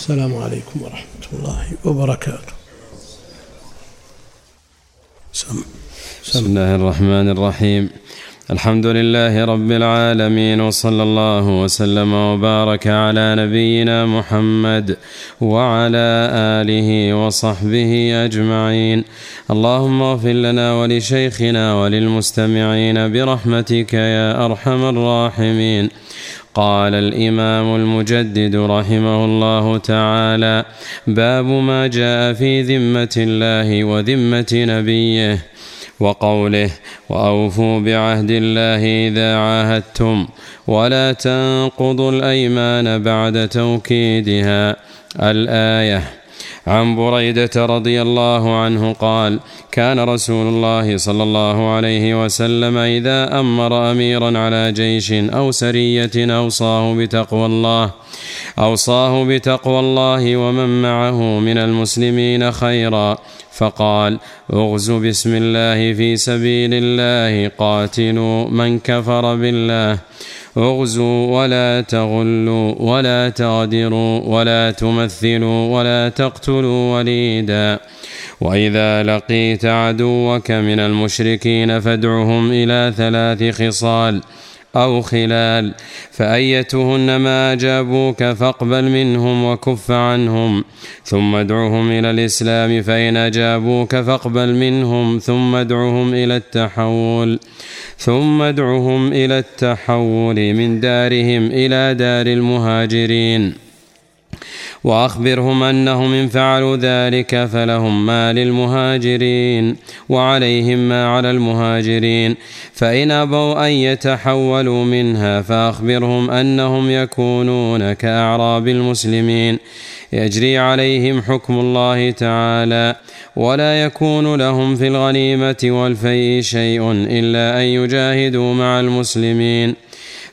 السلام عليكم ورحمة الله وبركاته سم. بسم الله الرحمن الرحيم الحمد لله رب العالمين وصلى الله وسلم وبارك على نبينا محمد وعلى آله وصحبه أجمعين. اللهم اغفر لنا ولشيخنا وللمستمعين برحمتك يا أرحم الراحمين. قال الإمام المجدد رحمه الله تعالى باب ما جاء في ذمة الله وذمة نبيه. وقوله وأوفوا بعهد الله إذا عاهدتم ولا تنقضوا الأيمان بعد توكيدها الآية عن بريدة رضي الله عنه قال كان رسول الله صلى الله عليه وسلم إذا أمر أميرا على جيش أو سرية أوصاه بتقوى الله أوصاه بتقوى الله ومن معه من المسلمين خيرا فقال اغزوا بسم الله في سبيل الله قاتلوا من كفر بالله. اغزوا ولا تغلوا ولا تغدروا ولا تمثلوا ولا تقتلوا وليدا. وإذا لقيت عدوك من المشركين فادعهم إلى ثلاث خصال. أو خلال فأيتهن ما أجابوك فاقبل منهم وكف عنهم ثم ادعهم إلى الإسلام فإن أجابوك فاقبل منهم ثم ادعهم إلى التحول ثم ادعهم إلى التحول من دارهم إلى دار المهاجرين. وأخبرهم أنهم ان فعلوا ذلك فلهم ما للمهاجرين وعليهم ما على المهاجرين فإن أبوا أن يتحولوا منها فأخبرهم أنهم يكونون كأعراب المسلمين يجري عليهم حكم الله تعالى ولا يكون لهم في الغنيمة والفيء شيء إلا أن يجاهدوا مع المسلمين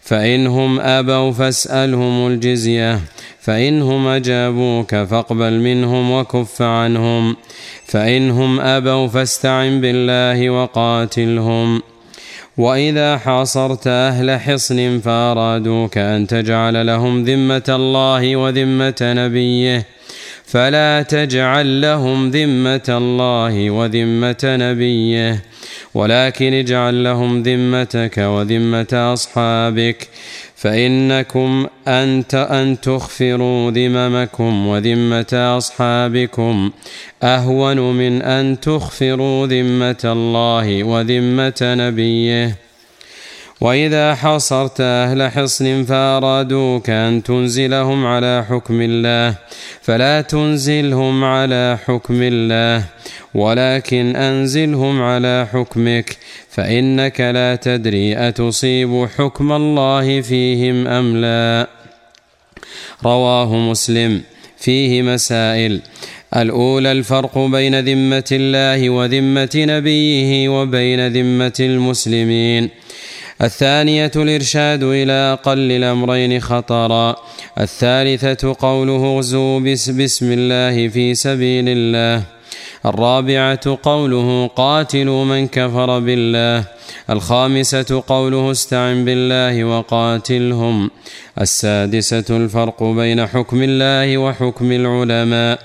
فانهم أبوا فاسألهم الجزية فإنهم أجابوك فاقبل منهم وكف عنهم. فإنهم أبوا فاستعن بالله وقاتلهم. وإذا حاصرت أهل حصن فأرادوك أن تجعل لهم ذمة الله وذمة نبيه. فلا تجعل لهم ذمة الله وذمة نبيه. ولكن اجعل لهم ذمتك وذمة أصحابك. فإنكم أنت أن تخفروا ذممكم وذمة أصحابكم أهون من أن تخفروا ذمة الله وذمة نبيه. وإذا حصرت أهل حصن فأرادوك أن تنزلهم على حكم الله فلا تنزلهم على حكم الله ولكن أنزلهم على حكمك فإنك لا تدري أتصيب حكم الله فيهم أم لا. رواه مسلم. فيه مسائل. الأولى الفرق بين ذمة الله وذمة نبيه وبين ذمة المسلمين. الثانية الإرشاد إلى أقل الأمرين خطرا. الثالثة قوله اغزوا بسم الله في سبيل الله. الرابعة قوله قاتلوا من كفر بالله الخامسة قوله استعن بالله وقاتلهم السادسة الفرق بين حكم الله وحكم العلماء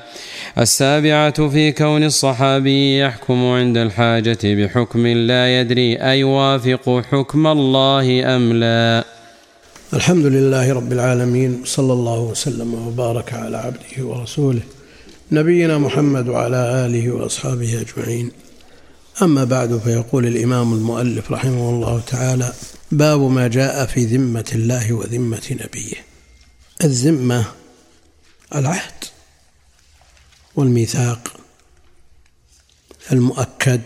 السابعة في كون الصحابي يحكم عند الحاجة بحكم لا يدري أيوافق حكم الله أم لا. الحمد لله رب العالمين صلى الله وسلم وبارك على عبده ورسوله. نبينا محمد وعلى آله وأصحابه أجمعين. أما بعد فيقول الإمام المؤلف رحمه الله تعالى باب ما جاء في ذمة الله وذمة نبيه. الذمة العهد والميثاق المؤكد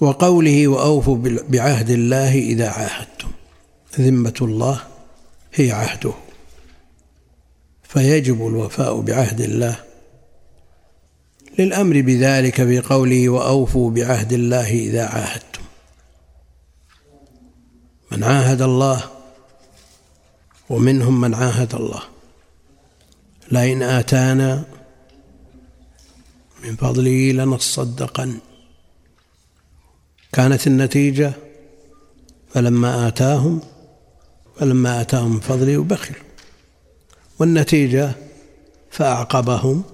وقوله وأوفوا بعهد الله إذا عاهدتم. ذمة الله هي عهده. فيجب الوفاء بعهد الله للأمر بذلك في قوله وأوفوا بعهد الله إذا عاهدتم. من عاهد الله ومنهم من عاهد الله. لئن آتانا من فضله لنصدقن. كانت النتيجة فلما آتاهم فلما آتاهم من فضله بخلوا. والنتيجة فأعقبهم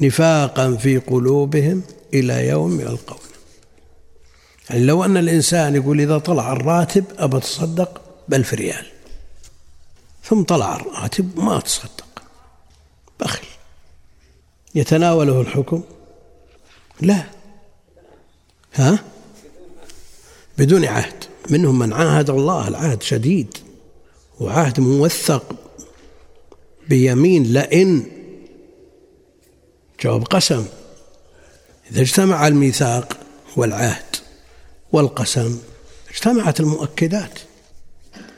نفاقا في قلوبهم إلى يوم يلقون. يعني لو أن الإنسان يقول إذا طلع الراتب أبى أتصدق بألف ريال. ثم طلع الراتب ما أتصدق. بخل. يتناوله الحكم؟ لا. ها؟ بدون عهد. منهم من عاهد الله العهد شديد. وعهد موثق. بيمين لئن جواب قسم. إذا اجتمع الميثاق والعهد والقسم اجتمعت المؤكدات.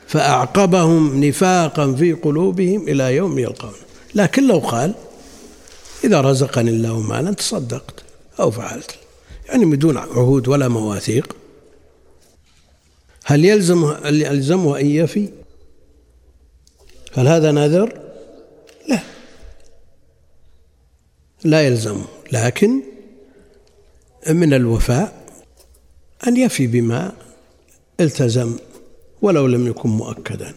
فأعقبهم نفاقا في قلوبهم إلى يوم يلقون. لكن لو قال إذا رزقني الله مالا تصدقت أو فعلت. يعني بدون عهود ولا مواثيق. هل يلزم يلزمه أن يفي؟ هل هذا نذر؟ لا. لا يلزمه لكن من الوفاء أن يفي بما التزم ولو لم يكن مؤكدا.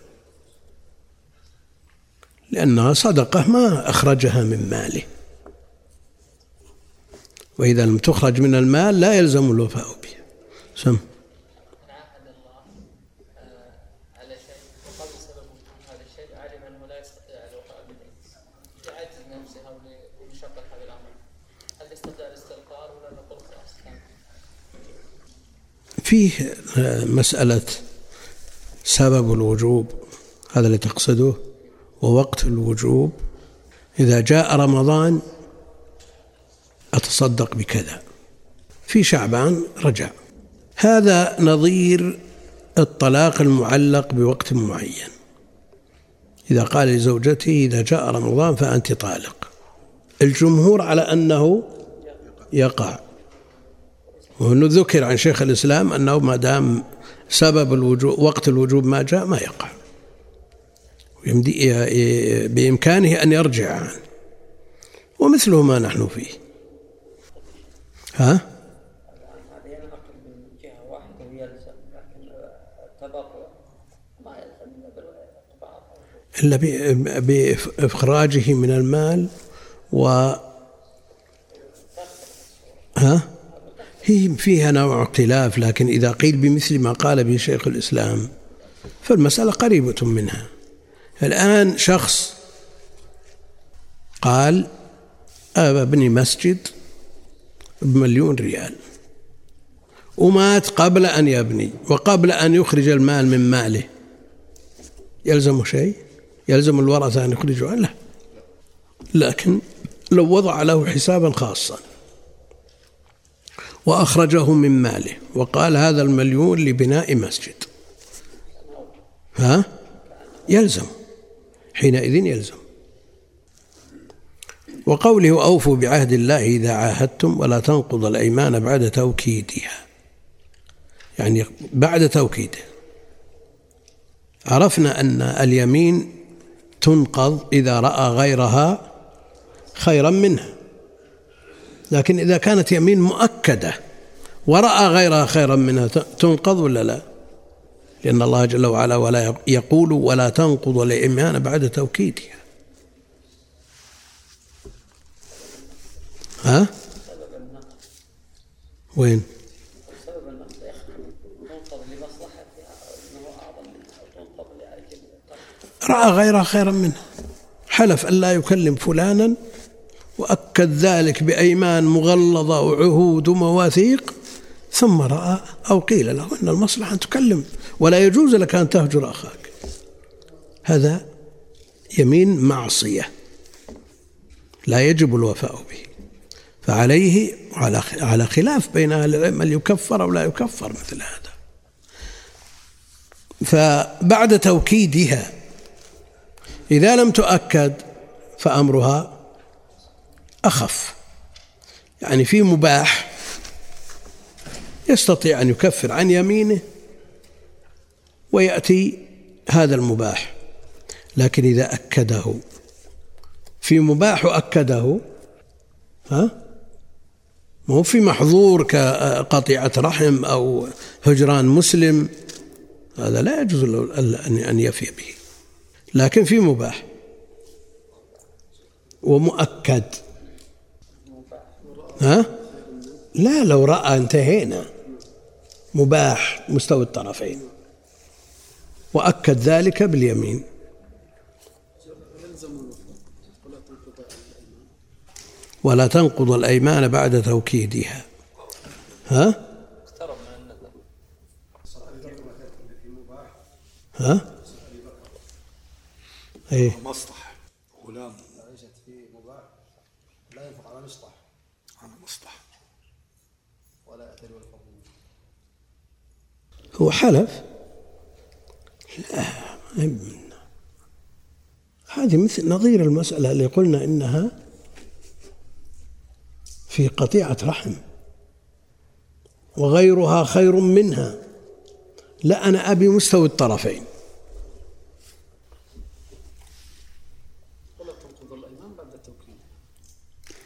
لأنها صدقة ما أخرجها من ماله. وإذا لم تخرج من المال لا يلزم الوفاء بها سم. فيه مسألة سبب الوجوب هذا اللي تقصده ووقت الوجوب. إذا جاء رمضان أتصدق بكذا. في شعبان رجع. هذا نظير الطلاق المعلق بوقت معين. إذا قال لزوجته إذا جاء رمضان فأنت طالق. الجمهور على أنه يقع. ذكر عن شيخ الإسلام أنه ما دام سبب الوجوب وقت الوجوب ما جاء ما يقع بإمكانه أن يرجع عنه ومثله ما نحن فيه ها؟ إلا بإخراجه من المال و ها؟ هي فيها نوع اختلاف لكن إذا قيل بمثل ما قال به شيخ الإسلام فالمسألة قريبة منها. الآن شخص قال أبني مسجد بمليون ريال. ومات قبل أن يبني وقبل أن يخرج المال من ماله. يلزم شيء؟ يلزم الورثة أن يخرجوا؟ لا. لكن لو وضع له حسابا خاصا. وأخرجه من ماله. وقال هذا المليون لبناء مسجد. ها؟ يلزم. حينئذ يلزم. وقوله أوفوا بعهد الله إذا عاهدتم ولا تنقض الأيمان بعد توكيدها. يعني بعد توكيده. عرفنا أن اليمين تنقض إذا رأى غيرها خيرا منها. لكن إذا كانت يمين مؤكدة ورأى غيرها خيرا منها تنقض ولا لا؟ لأن الله جل وعلا ولا يقول ولا تنقض الإيمان بعد توكيدها. ها؟ وين؟ رأى غيرها خيرا منها. حلف أن لا يكلم فلانا وأكد ذلك بأيمان مغلظة وعهود ومواثيق ثم رأى أو قيل له أن المصلحة أن تكلم ولا يجوز لك أن تهجر أخاك. هذا يمين معصية لا يجب الوفاء به. فعليه على على خلاف بين أهل العلم هل يكفر أو لا يكفر مثل هذا. فبعد توكيدها إذا لم تؤكد فأمرها أخف. يعني في مباح يستطيع أن يكفر عن يمينه ويأتي هذا المباح. لكن إذا أكده في مباح أكده ها؟ مو في محظور كقطيعة رحم أو هجران مسلم. هذا لا يجوز له أن يفي به. لكن في مباح. ومؤكد. ها؟ لا لو رأى انتهينا. مباح مستوي الطرفين. وأكد ذلك باليمين. ولا تنقض الأيمان بعد توكيدها. ها؟ ها؟ إيه. مصلح غلام ليست في مباح لا ينفق على مصلح على مصلح ولا يأتي هو حلف؟ لا هذه مثل نظير المسألة اللي قلنا إنها في قطيعة رحم وغيرها خير منها. لا أنا أبي مستوي الطرفين.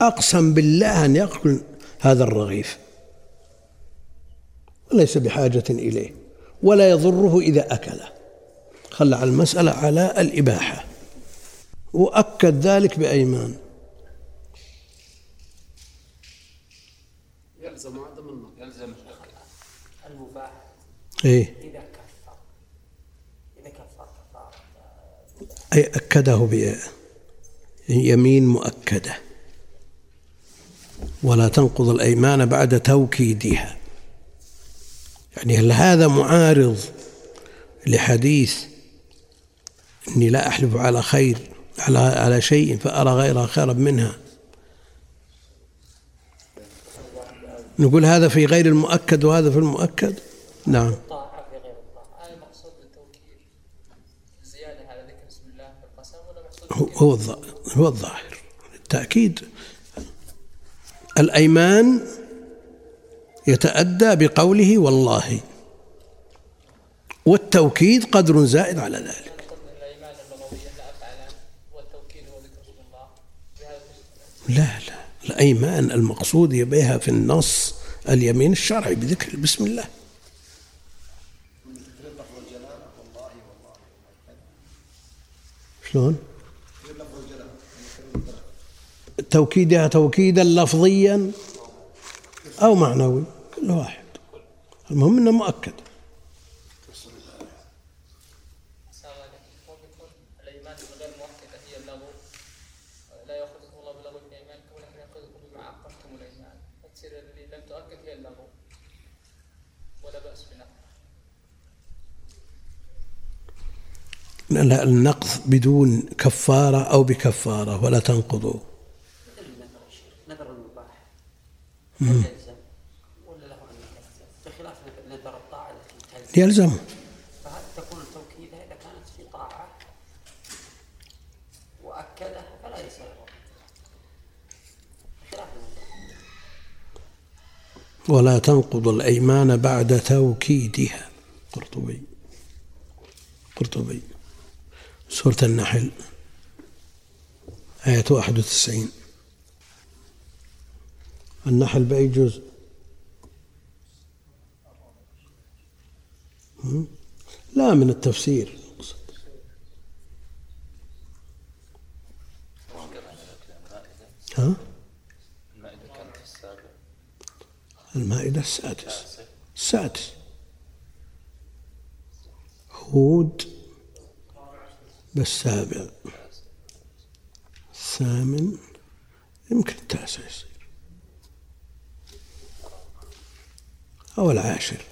أقسم بالله أن يأكل هذا الرغيف وليس بحاجة إليه. ولا يضره إذا أكله خلى على المسألة على الإباحة. وأكد ذلك بأيمان. يلزم عدم النقض يلزم المباح. إيه. إذا كفر. إذا كفر أي أكده بيمين مؤكدة. ولا تنقض الأيمان بعد توكيدها. يعني هل هذا معارض لحديث إني لا أحلف على خير على على شيء فأرى غيرها خيرا منها؟ نقول هذا في غير المؤكد وهذا في المؤكد؟ نعم. هو هو الظاهر. التأكيد. الأيمان يتأدى بقوله والله. والتوكيد قدر زائد على ذلك. لا لا. الأيمان المقصود بها في النص اليمين الشرعي بذكر بسم الله. شلون؟ توكيدها توكيدا لفظيا. أو معنوي كل واحد. المهم أنه مؤكد. لا النقض بدون كفارة أو بكفارة ولا تنقضوا ولا له بخلاف نذر الطاعة التي يلزم. فهل تكون التوكيد إذا كانت في طاعة وأكدها فلا ولا تنقض الأيمان بعد توكيدها. قرطبي. قرطبي. سورة النحل. آية 91 النحل بأي جزء؟ لا من التفسير. ها؟ المائدة السادس. السادس. هود بالسابع. الثامن. يمكن التاسع يصير. أو العاشر.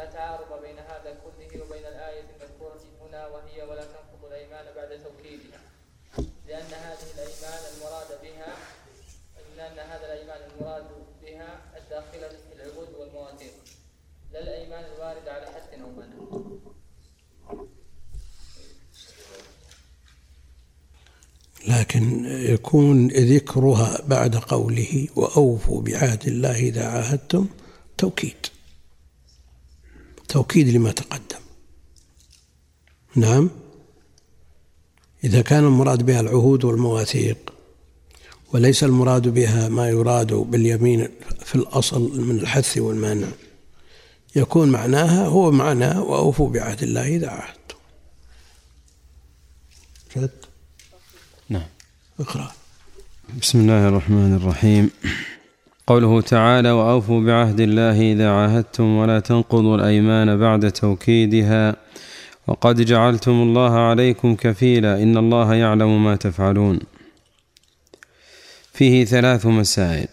لا تعارض بين هذا كله وبين الآية المذكورة هنا وهي ولا تنقض الأيمان بعد توكيدها. لأن هذه الأيمان المراد بها لأن هذا الأيمان المراد بها الداخلة في العقود والمواثيق لا الأيمان الواردة على حد أو منع. لكن يكون ذكرها بعد قوله وأوفوا بعهد الله إذا عاهدتم توكيد. توكيد لما تقدم. نعم. إذا كان المراد بها العهود والمواثيق وليس المراد بها ما يراد باليمين في الأصل من الحث والمنع يكون معناها هو معنى وأوفوا بعهد الله إذا عاهدتم. نعم. اقرأ. بسم الله الرحمن الرحيم. قوله تعالى وأوفوا بعهد الله إذا عاهدتم ولا تنقضوا الأيمان بعد توكيدها وقد جعلتم الله عليكم كفيلا إن الله يعلم ما تفعلون. فيه ثلاث مسائل.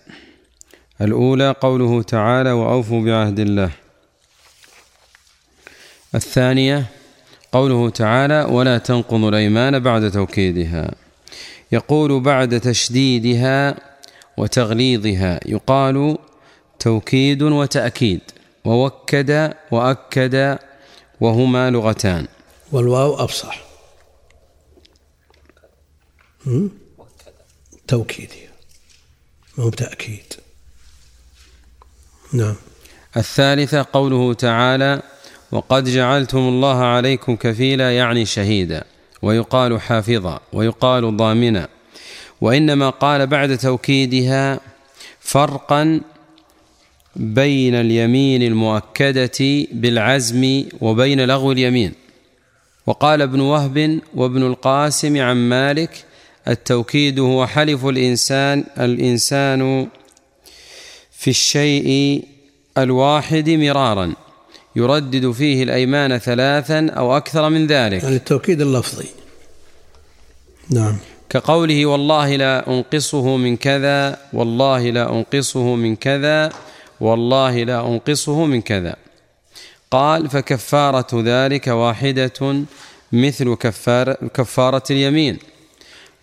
الأولى قوله تعالى وأوفوا بعهد الله. الثانية قوله تعالى ولا تنقضوا الأيمان بعد توكيدها. يقول بعد تشديدها وتغليظها. يقال توكيد وتأكيد. ووكد وأكد وهما لغتان. والواو أفصح؟ توكيد. ما هو تأكيد نعم. الثالثة قوله تعالى وقد جعلتم الله عليكم كفيلا يعني شهيدا. ويقال حافظا ويقال ضامنا. وإنما قال بعد توكيدها فرقا بين اليمين المؤكدة بالعزم وبين لغو اليمين. وقال ابن وهب وابن القاسم عن مالك التوكيد هو حلف الإنسان الإنسان في الشيء الواحد مرارا يردد فيه الأيمان ثلاثا أو أكثر من ذلك. يعني التوكيد اللفظي. نعم. كقوله والله لا أنقصه من كذا والله لا أنقصه من كذا والله لا أنقصه من كذا. قال فكفارة ذلك واحدة مثل كفار كفارة اليمين.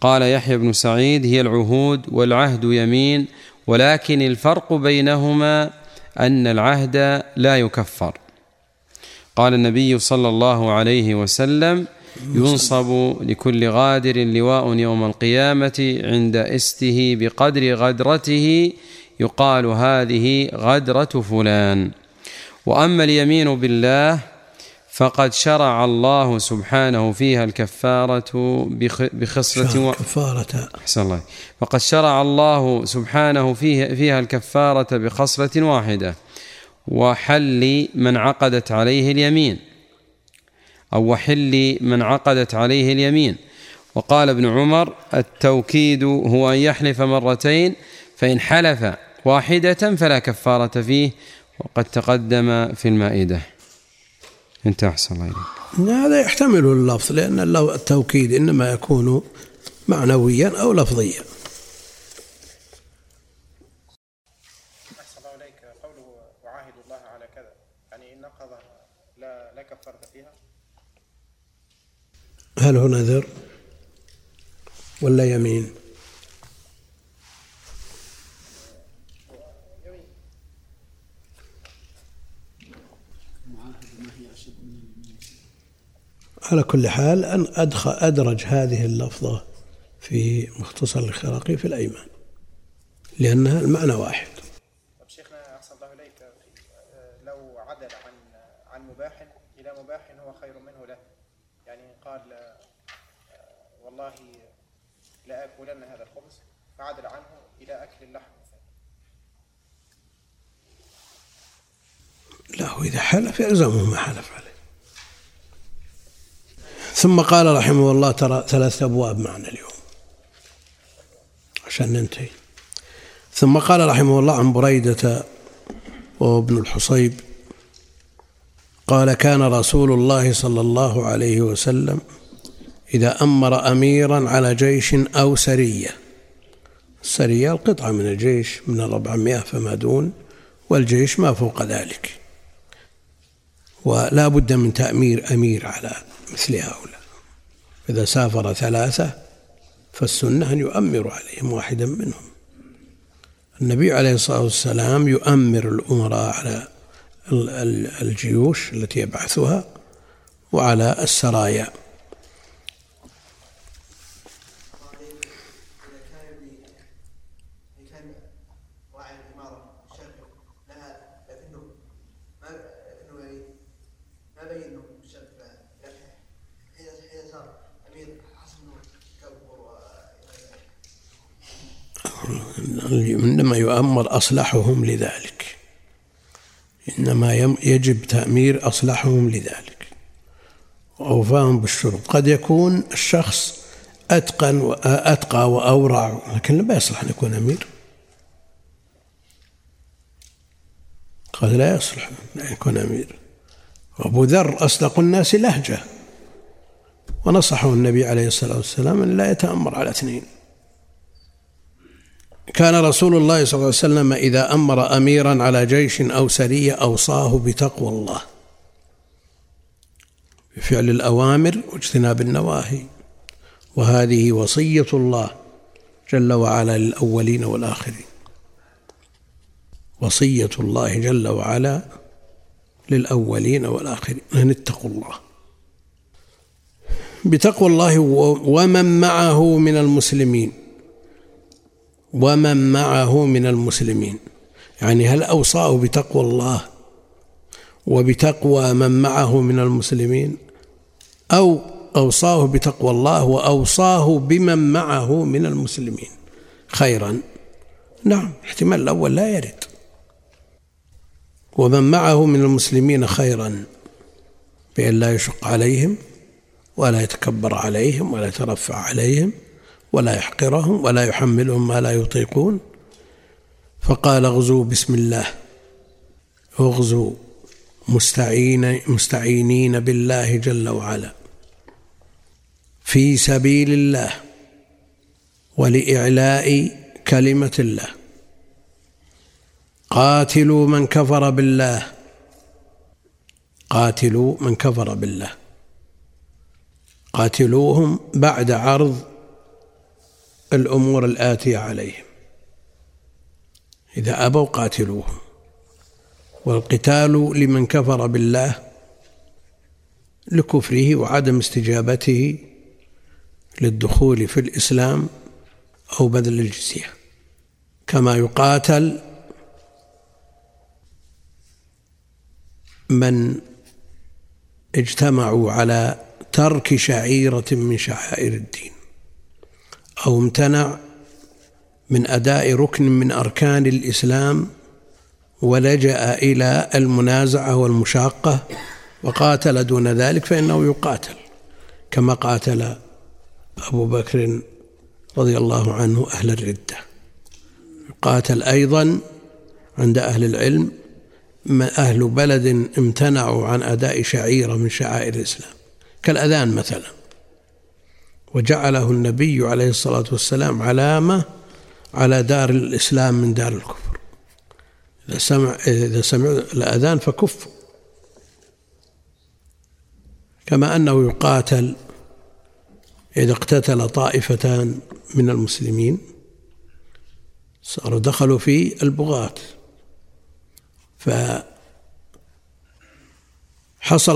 قال يحيى بن سعيد هي العهود والعهد يمين ولكن الفرق بينهما أن العهد لا يكفر. قال النبي صلى الله عليه وسلم ينصب لكل غادر لواء يوم القيامة عند استه بقدر غدرته يقال هذه غدرة فلان. وأما اليمين بالله فقد شرع الله سبحانه فيها الكفارة بخصلة و... كفارة. الله. فقد شرع الله سبحانه فيها, فيها الكفارة بخصلة واحدة وحل من عقدت عليه اليمين. أو وحل من عقدت عليه اليمين. وقال ابن عمر التوكيد هو أن يحلف مرتين فإن حلف واحدة فلا كفارة فيه وقد تقدم في المائدة. انت أحسن الله إليك. هذا يحتمل اللفظ لأن التوكيد إنما يكون معنويا أو لفظيا أحسن الله إليك قوله وعاهد الله على كذا يعني إن نقضها لا لا كفارة فيها هل هو نذر ولا يمين؟ على كل حال أن أدخل أدرج هذه اللفظة في مختصر الخراقي في الأيمان لأنها المعنى واحد طب شيخنا أحسن الله إليك آه، لو عدل عن عن مباح إلى مباح هو خير منه له يعني قال آه، والله لا آكلن هذا الخبز فعدل عنه إلى أكل اللحم له إذا حلف يلزمه ما حلف عليه. ثم قال رحمه الله ترى ثلاثة أبواب معنا اليوم. عشان ننتهي. ثم قال رحمه الله عن بريدة وابن الحصيب قال كان رسول الله صلى الله عليه وسلم إذا أمر أميرا على جيش أو سرية السرية القطعة من الجيش من الربعمائة فما دون والجيش ما فوق ذلك. ولا بد من تأمير أمير على مثل هؤلاء. إذا سافر ثلاثة فالسنة أن يؤمر عليهم واحدا منهم. النبي عليه الصلاة والسلام يؤمر الأمراء على الجيوش التي يبعثها وعلى السرايا. عندما يؤمر أصلحهم لذلك. إنما يجب تأمير أصلحهم لذلك. وأوفاهم بالشروط قد يكون الشخص أتقن وأتقى وأورع. لكن لا يصلح أن يكون أمير. قد لا يصلح أن يكون أمير. وأبو ذر أصدق الناس لهجة. ونصحه النبي عليه الصلاة والسلام أن لا يتأمر على اثنين. كان رسول الله صلى الله عليه وسلم إذا أمر أميرا على جيش أو سرية أوصاه بتقوى الله. بفعل الأوامر واجتناب النواهي. وهذه وصية الله جل وعلا للأولين والآخرين. وصية الله جل وعلا للأولين والآخرين. أن اتقوا الله. بتقوى الله ومن معه من المسلمين. ومن معه من المسلمين. يعني هل أوصاه بتقوى الله وبتقوى من معه من المسلمين؟ أو أوصاه بتقوى الله وأوصاه بمن معه من المسلمين؟ خيرا. نعم احتمال الأول لا يرد. ومن معه من المسلمين خيرا بأن لا يشق عليهم ولا يتكبر عليهم ولا يترفع عليهم. ولا يحقرهم ولا يحملهم ما لا يطيقون. فقال اغزوا بسم الله. اغزوا مستعين مستعينين بالله جل وعلا. في سبيل الله ولإعلاء كلمة الله. قاتلوا من كفر بالله. قاتلوا من كفر بالله. قاتلوهم بعد عرض الأمور الآتية عليهم. إذا أبوا قاتلوهم. والقتال لمن كفر بالله لكفره وعدم استجابته للدخول في الإسلام أو بذل الجزية. كما يقاتل من اجتمعوا على ترك شعيرة من شعائر الدين. أو امتنع من أداء ركن من أركان الإسلام ولجأ إلى المنازعة والمشاقة وقاتل دون ذلك فإنه يقاتل كما قاتل أبو بكر رضي الله عنه أهل الردة. قاتل أيضا عند أهل العلم أهل بلد امتنعوا عن أداء شعيرة من شعائر الإسلام كالأذان مثلا. وجعله النبي عليه الصلاة والسلام علامة على دار الإسلام من دار الكفر. إذا سمع إذا سمعوا الأذان فكفوا. كما أنه يقاتل إذا اقتتل طائفتان من المسلمين صاروا دخلوا في البغاة. فحصل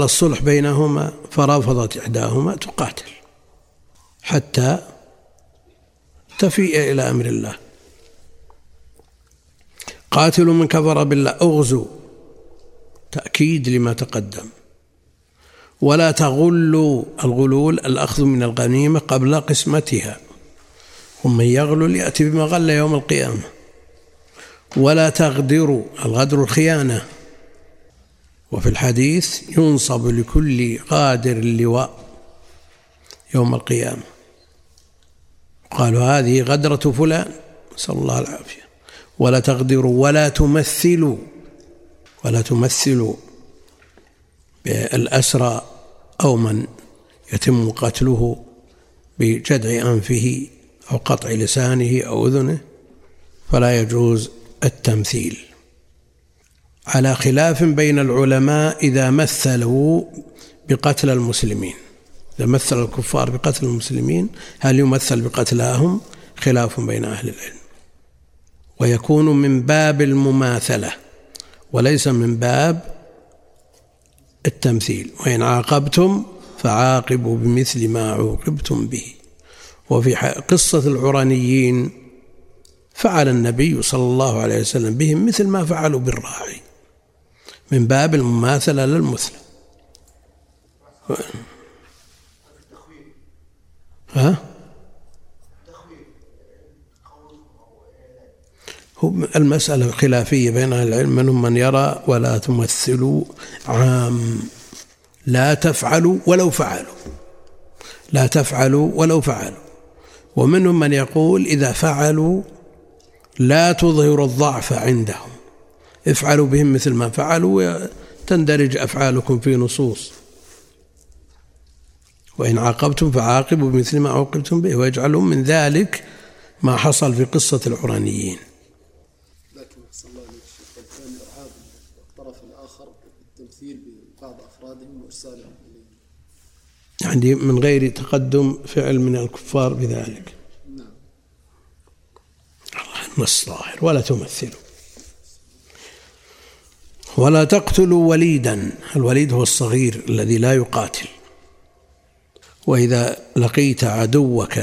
الصلح بينهما فرفضت إحداهما تقاتل. حتى تفيء إلى أمر الله. قاتلوا من كفر بالله اغزوا تأكيد لما تقدم. ولا تغلوا الغلول الأخذ من الغنيمة قبل قسمتها. ومن يغلل يأتي بما غل يوم القيامة. ولا تغدروا الغدر الخيانة. وفي الحديث ينصب لكل غادر اللواء يوم القيامة. قالوا هذه غدرة فلان نسأل الله العافية. ولا تغدروا ولا تمثلوا ولا تمثلوا بالأسرى أو من يتم قتله بجدع أنفه أو قطع لسانه أو أذنه فلا يجوز التمثيل. على خلاف بين العلماء إذا مثلوا بقتل المسلمين. إذا مثل الكفار بقتل المسلمين هل يمثل بقتلاهم؟ خلاف بين أهل العلم. ويكون من باب المماثلة وليس من باب التمثيل. وإن عاقبتم فعاقبوا بمثل ما عوقبتم به. وفي قصة العرانيين فعل النبي صلى الله عليه وسلم بهم مثل ما فعلوا بالراعي. من باب المماثلة للمثلى ها؟ المسألة خلافية بين أهل العلم منهم من يرى ولا تمثلوا عام. لا تفعلوا ولو فعلوا. لا تفعلوا ولو فعلوا. ومنهم من يقول إذا فعلوا لا تظهر الضعف عندهم. افعلوا بهم مثل ما فعلوا تندرج أفعالكم في نصوص. وإن عاقبتم فعاقبوا بمثل ما عوقبتم به ويجعلون من ذلك ما حصل في قصة العرانيين. لكن أحسن الله عليك كان إرهاب الطرف الآخر بالتمثيل ببعض أفرادهم وإرسالهم يعني من غير تقدم فعل من الكفار بذلك. نعم. النص ظاهر ولا تمثلوا. ولا تقتلوا وليدا الوليد هو الصغير الذي لا يقاتل. وإذا لقيت عدوك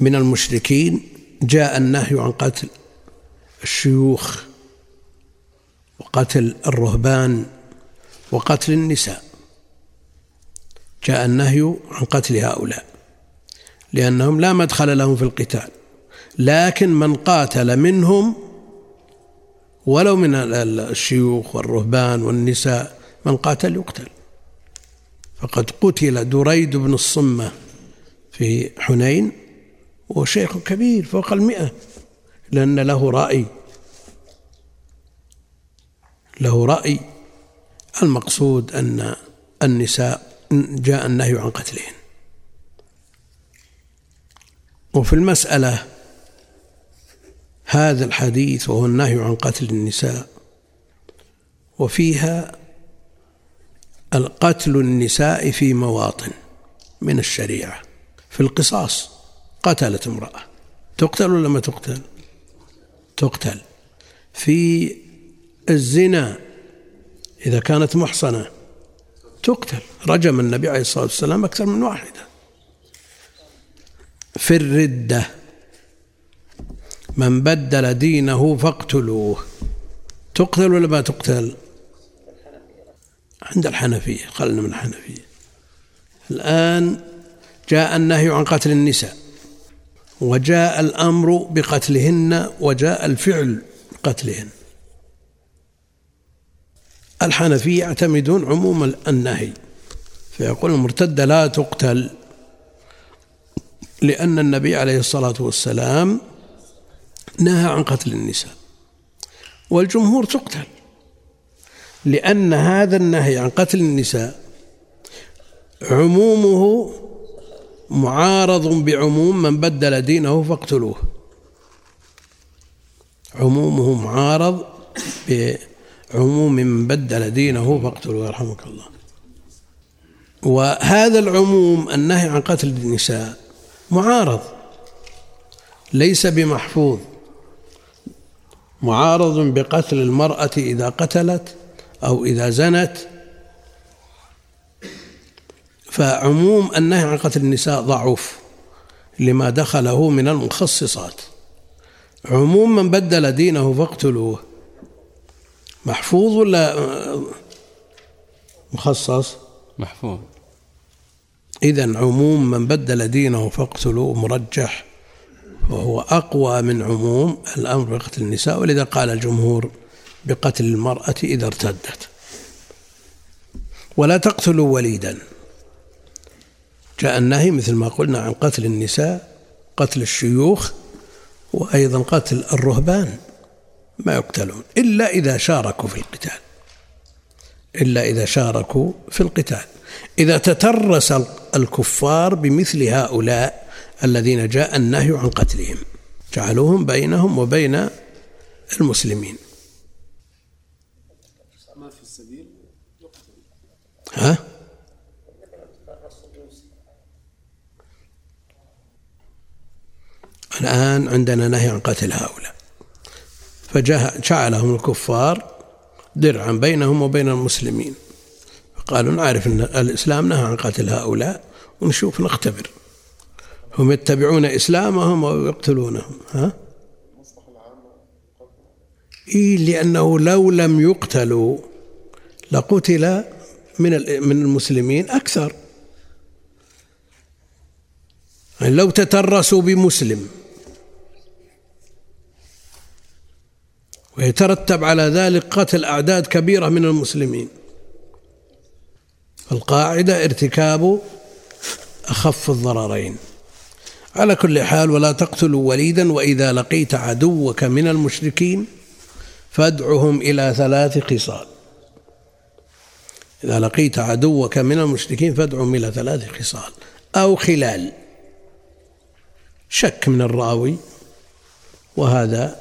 من المشركين جاء النهي عن قتل الشيوخ وقتل الرهبان وقتل النساء. جاء النهي عن قتل هؤلاء لأنهم لا مدخل لهم في القتال لكن من قاتل منهم ولو من الشيوخ والرهبان والنساء من قاتل يقتل. فقد قتل دريد بن الصمة في حنين وهو شيخ كبير فوق المئة لأن له رأي له رأي. المقصود أن النساء جاء النهي عن قتلهن. وفي المسألة هذا الحديث وهو النهي عن قتل النساء وفيها القتل النساء في مواطن من الشريعة. في القصاص قتلت امرأة. تقتل ولا ما تقتل؟ تقتل. في الزنا إذا كانت محصنة تقتل. رجم النبي عليه الصلاة والسلام أكثر من واحدة. في الردة. من بدل دينه فاقتلوه. تقتل ولا ما تقتل؟ عند الحنفية خلنا من الحنفية. الآن جاء النهي عن قتل النساء وجاء الأمر بقتلهن وجاء الفعل قتلهن الحنفية يعتمدون عموم النهي فيقول المرتدة لا تقتل لأن النبي عليه الصلاة والسلام نهى عن قتل النساء والجمهور تقتل. لأن هذا النهي عن قتل النساء عمومه معارض بعموم من بدل دينه فاقتلوه. عمومه معارض بعموم من بدل دينه فاقتلوه يرحمك الله. وهذا العموم النهي عن قتل النساء معارض ليس بمحفوظ. معارض بقتل المرأة إذا قتلت أو إذا زنت فعموم النهي عن قتل النساء ضعوف لما دخله من المخصصات. عموم من بدل دينه فاقتلوه. محفوظ ولا مخصص؟ محفوظ. إذا عموم من بدل دينه فاقتلوه مرجح وهو أقوى من عموم الأمر بقتل النساء. ولذا قال الجمهور بقتل المرأة إذا ارتدت. ولا تقتلوا وليدا. جاء النهي مثل ما قلنا عن قتل النساء قتل الشيوخ وأيضا قتل الرهبان. ما يقتلون إلا إذا شاركوا في القتال. إلا إذا شاركوا في القتال. إذا تترس الكفار بمثل هؤلاء الذين جاء النهي عن قتلهم جعلوهم بينهم وبين المسلمين ما في السبيل يقتل ها؟ الآن عندنا نهي عن قتل هؤلاء. فجعلهم الكفار درعا بينهم وبين المسلمين. قالوا نعرف أن الإسلام نهى عن قتل هؤلاء ونشوف نختبر. هم يتبعون إسلامهم أو يقتلونهم ها؟ إيه لأنه لو لم يقتلوا لقتل من من المسلمين أكثر. يعني لو تترسوا بمسلم ويترتب على ذلك قتل أعداد كبيرة من المسلمين. القاعدة ارتكاب أخف الضررين. على كل حال ولا تقتلوا وليدا وإذا لقيت عدوك من المشركين فادعهم إلى ثلاث خصال إذا لقيت عدوك من المشركين فادعهم إلى ثلاث خصال أو خلال. شك من الراوي وهذا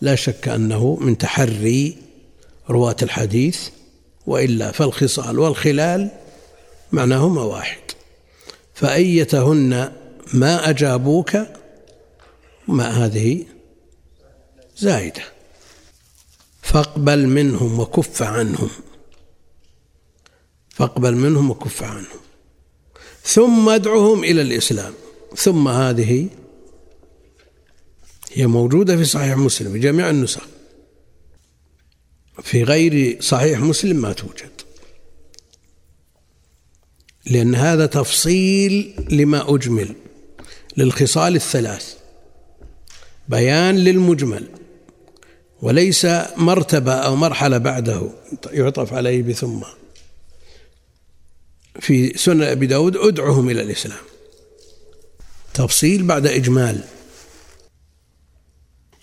لا شك أنه من تحري رواة الحديث وإلا فالخصال والخلال معناهما واحد فأيتهن ما أجابوك ما هذه زائدة. فاقبل منهم وكف عنهم. فاقبل منهم وكف عنهم. ثم ادعهم إلى الإسلام. ثم هذه هي موجودة في صحيح مسلم في جميع النسخ. في غير صحيح مسلم ما توجد. لأن هذا تفصيل لما أجمل للخصال الثلاث. بيان للمجمل وليس مرتبة أو مرحلة بعده يعطف عليه بثم. في سنن أبي داود ادعهم إلى الإسلام. تفصيل بعد إجمال.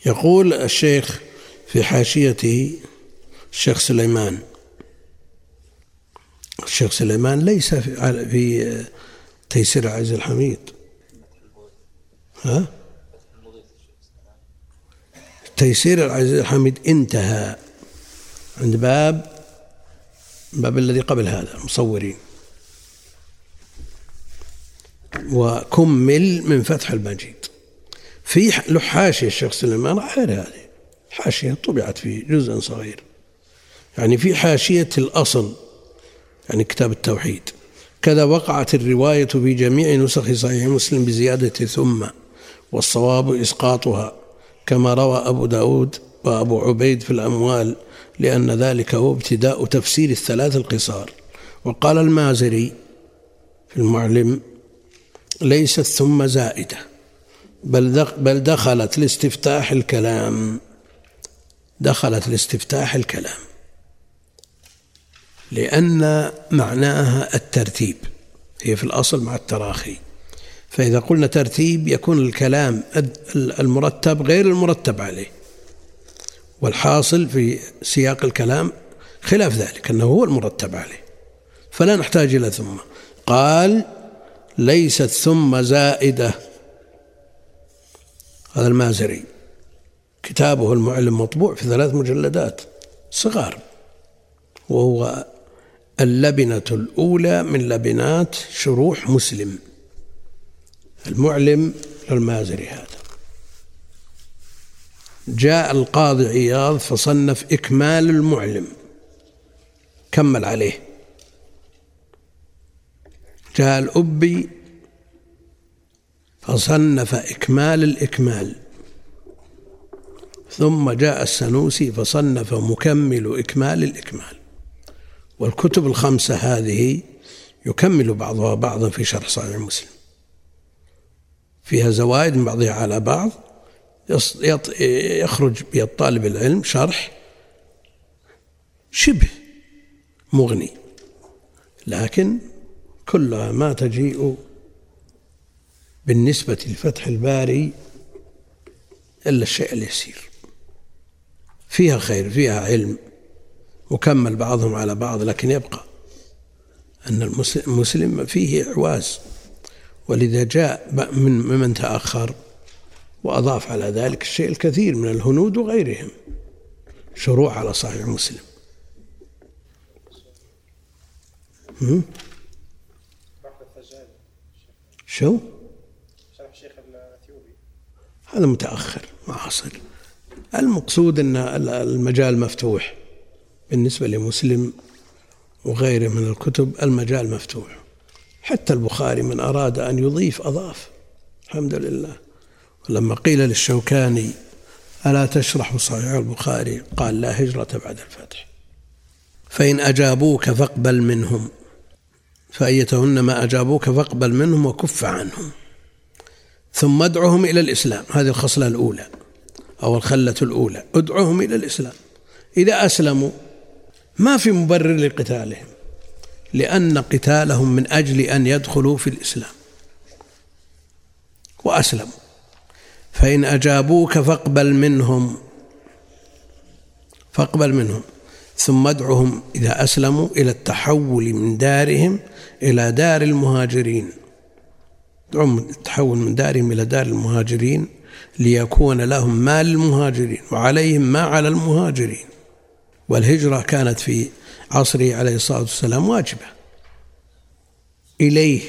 يقول الشيخ في حاشيته الشيخ سليمان. الشيخ سليمان ليس في, في تيسير العزيز الحميد. ها؟ تيسير العزيز الحميد انتهى. عند باب باب الذي قبل هذا المصورين وكمل من فتح المجيد. في له حاشية الشيخ سليمان غير هذه حاشية طبعت في جزء صغير. يعني في حاشية الأصل يعني كتاب التوحيد. كذا وقعت الرواية في جميع نسخ صحيح مسلم بزيادة ثم والصواب إسقاطها. كما روى أبو داود وأبو عبيد في الأموال لأن ذلك هو ابتداء تفسير الثلاث القصار. وقال المازري في المعلم ليست ثم زائدة بل بل دخلت لاستفتاح الكلام. دخلت لاستفتاح الكلام. لأن معناها الترتيب هي في الأصل مع التراخي. فإذا قلنا ترتيب يكون الكلام المرتب غير المرتب عليه. والحاصل في سياق الكلام خلاف ذلك أنه هو المرتب عليه. فلا نحتاج إلى ثم. قال ليست ثم زائدة. هذا المازري. كتابه المعلم مطبوع في ثلاث مجلدات صغار. وهو اللبنة الأولى من لبنات شروح مسلم. المعلم للمازري هذا. جاء القاضي عياض فصنف إكمال المعلم. كمل عليه. جاء الأبي فصنف إكمال الإكمال. ثم جاء السنوسي فصنف مكمل إكمال الإكمال. والكتب الخمسة هذه يكمل بعضها بعضا في شرح صحيح مسلم. فيها زوائد من بعضها على بعض. يخرج بالطالب العلم شرح شبه مغني. لكن كلها ما تجيء بالنسبة لفتح الباري إلا الشيء اليسير. فيها خير فيها علم مكمل بعضهم على بعض لكن يبقى أن المسلم فيه إعواز. ولذا جاء من ممن تأخر وأضاف على ذلك الشيء الكثير من الهنود وغيرهم. شروع على صحيح مسلم. شو؟ شرح الشيخ الاثيوبي هذا متأخر معاصر المقصود أن المجال مفتوح بالنسبة لمسلم وغيره من الكتب المجال مفتوح. حتى البخاري من أراد أن يضيف أضاف الحمد لله. ولما قيل للشوكاني ألا تشرح صحيح البخاري؟ قال لا هجرة بعد الفتح. فإن أجابوك فاقبل منهم. فأيتهن ما أجابوك فاقبل منهم وكف عنهم. ثم ادعهم إلى الإسلام. هذه الخصلة الأولى أو الخلة الأولى. ادعهم إلى الإسلام. إذا أسلموا ما في مبرر لقتالهم لأن قتالهم من أجل أن يدخلوا في الإسلام. وأسلموا. فإن أجابوك فاقبل منهم فاقبل منهم. ثم ادعهم إذا أسلموا إلى التحول من دارهم إلى دار المهاجرين. ادعهم التحول من دارهم إلى دار المهاجرين ليكون لهم ما للمهاجرين وعليهم ما على المهاجرين. والهجرة كانت في عصره عليه الصلاة والسلام واجبة. إليه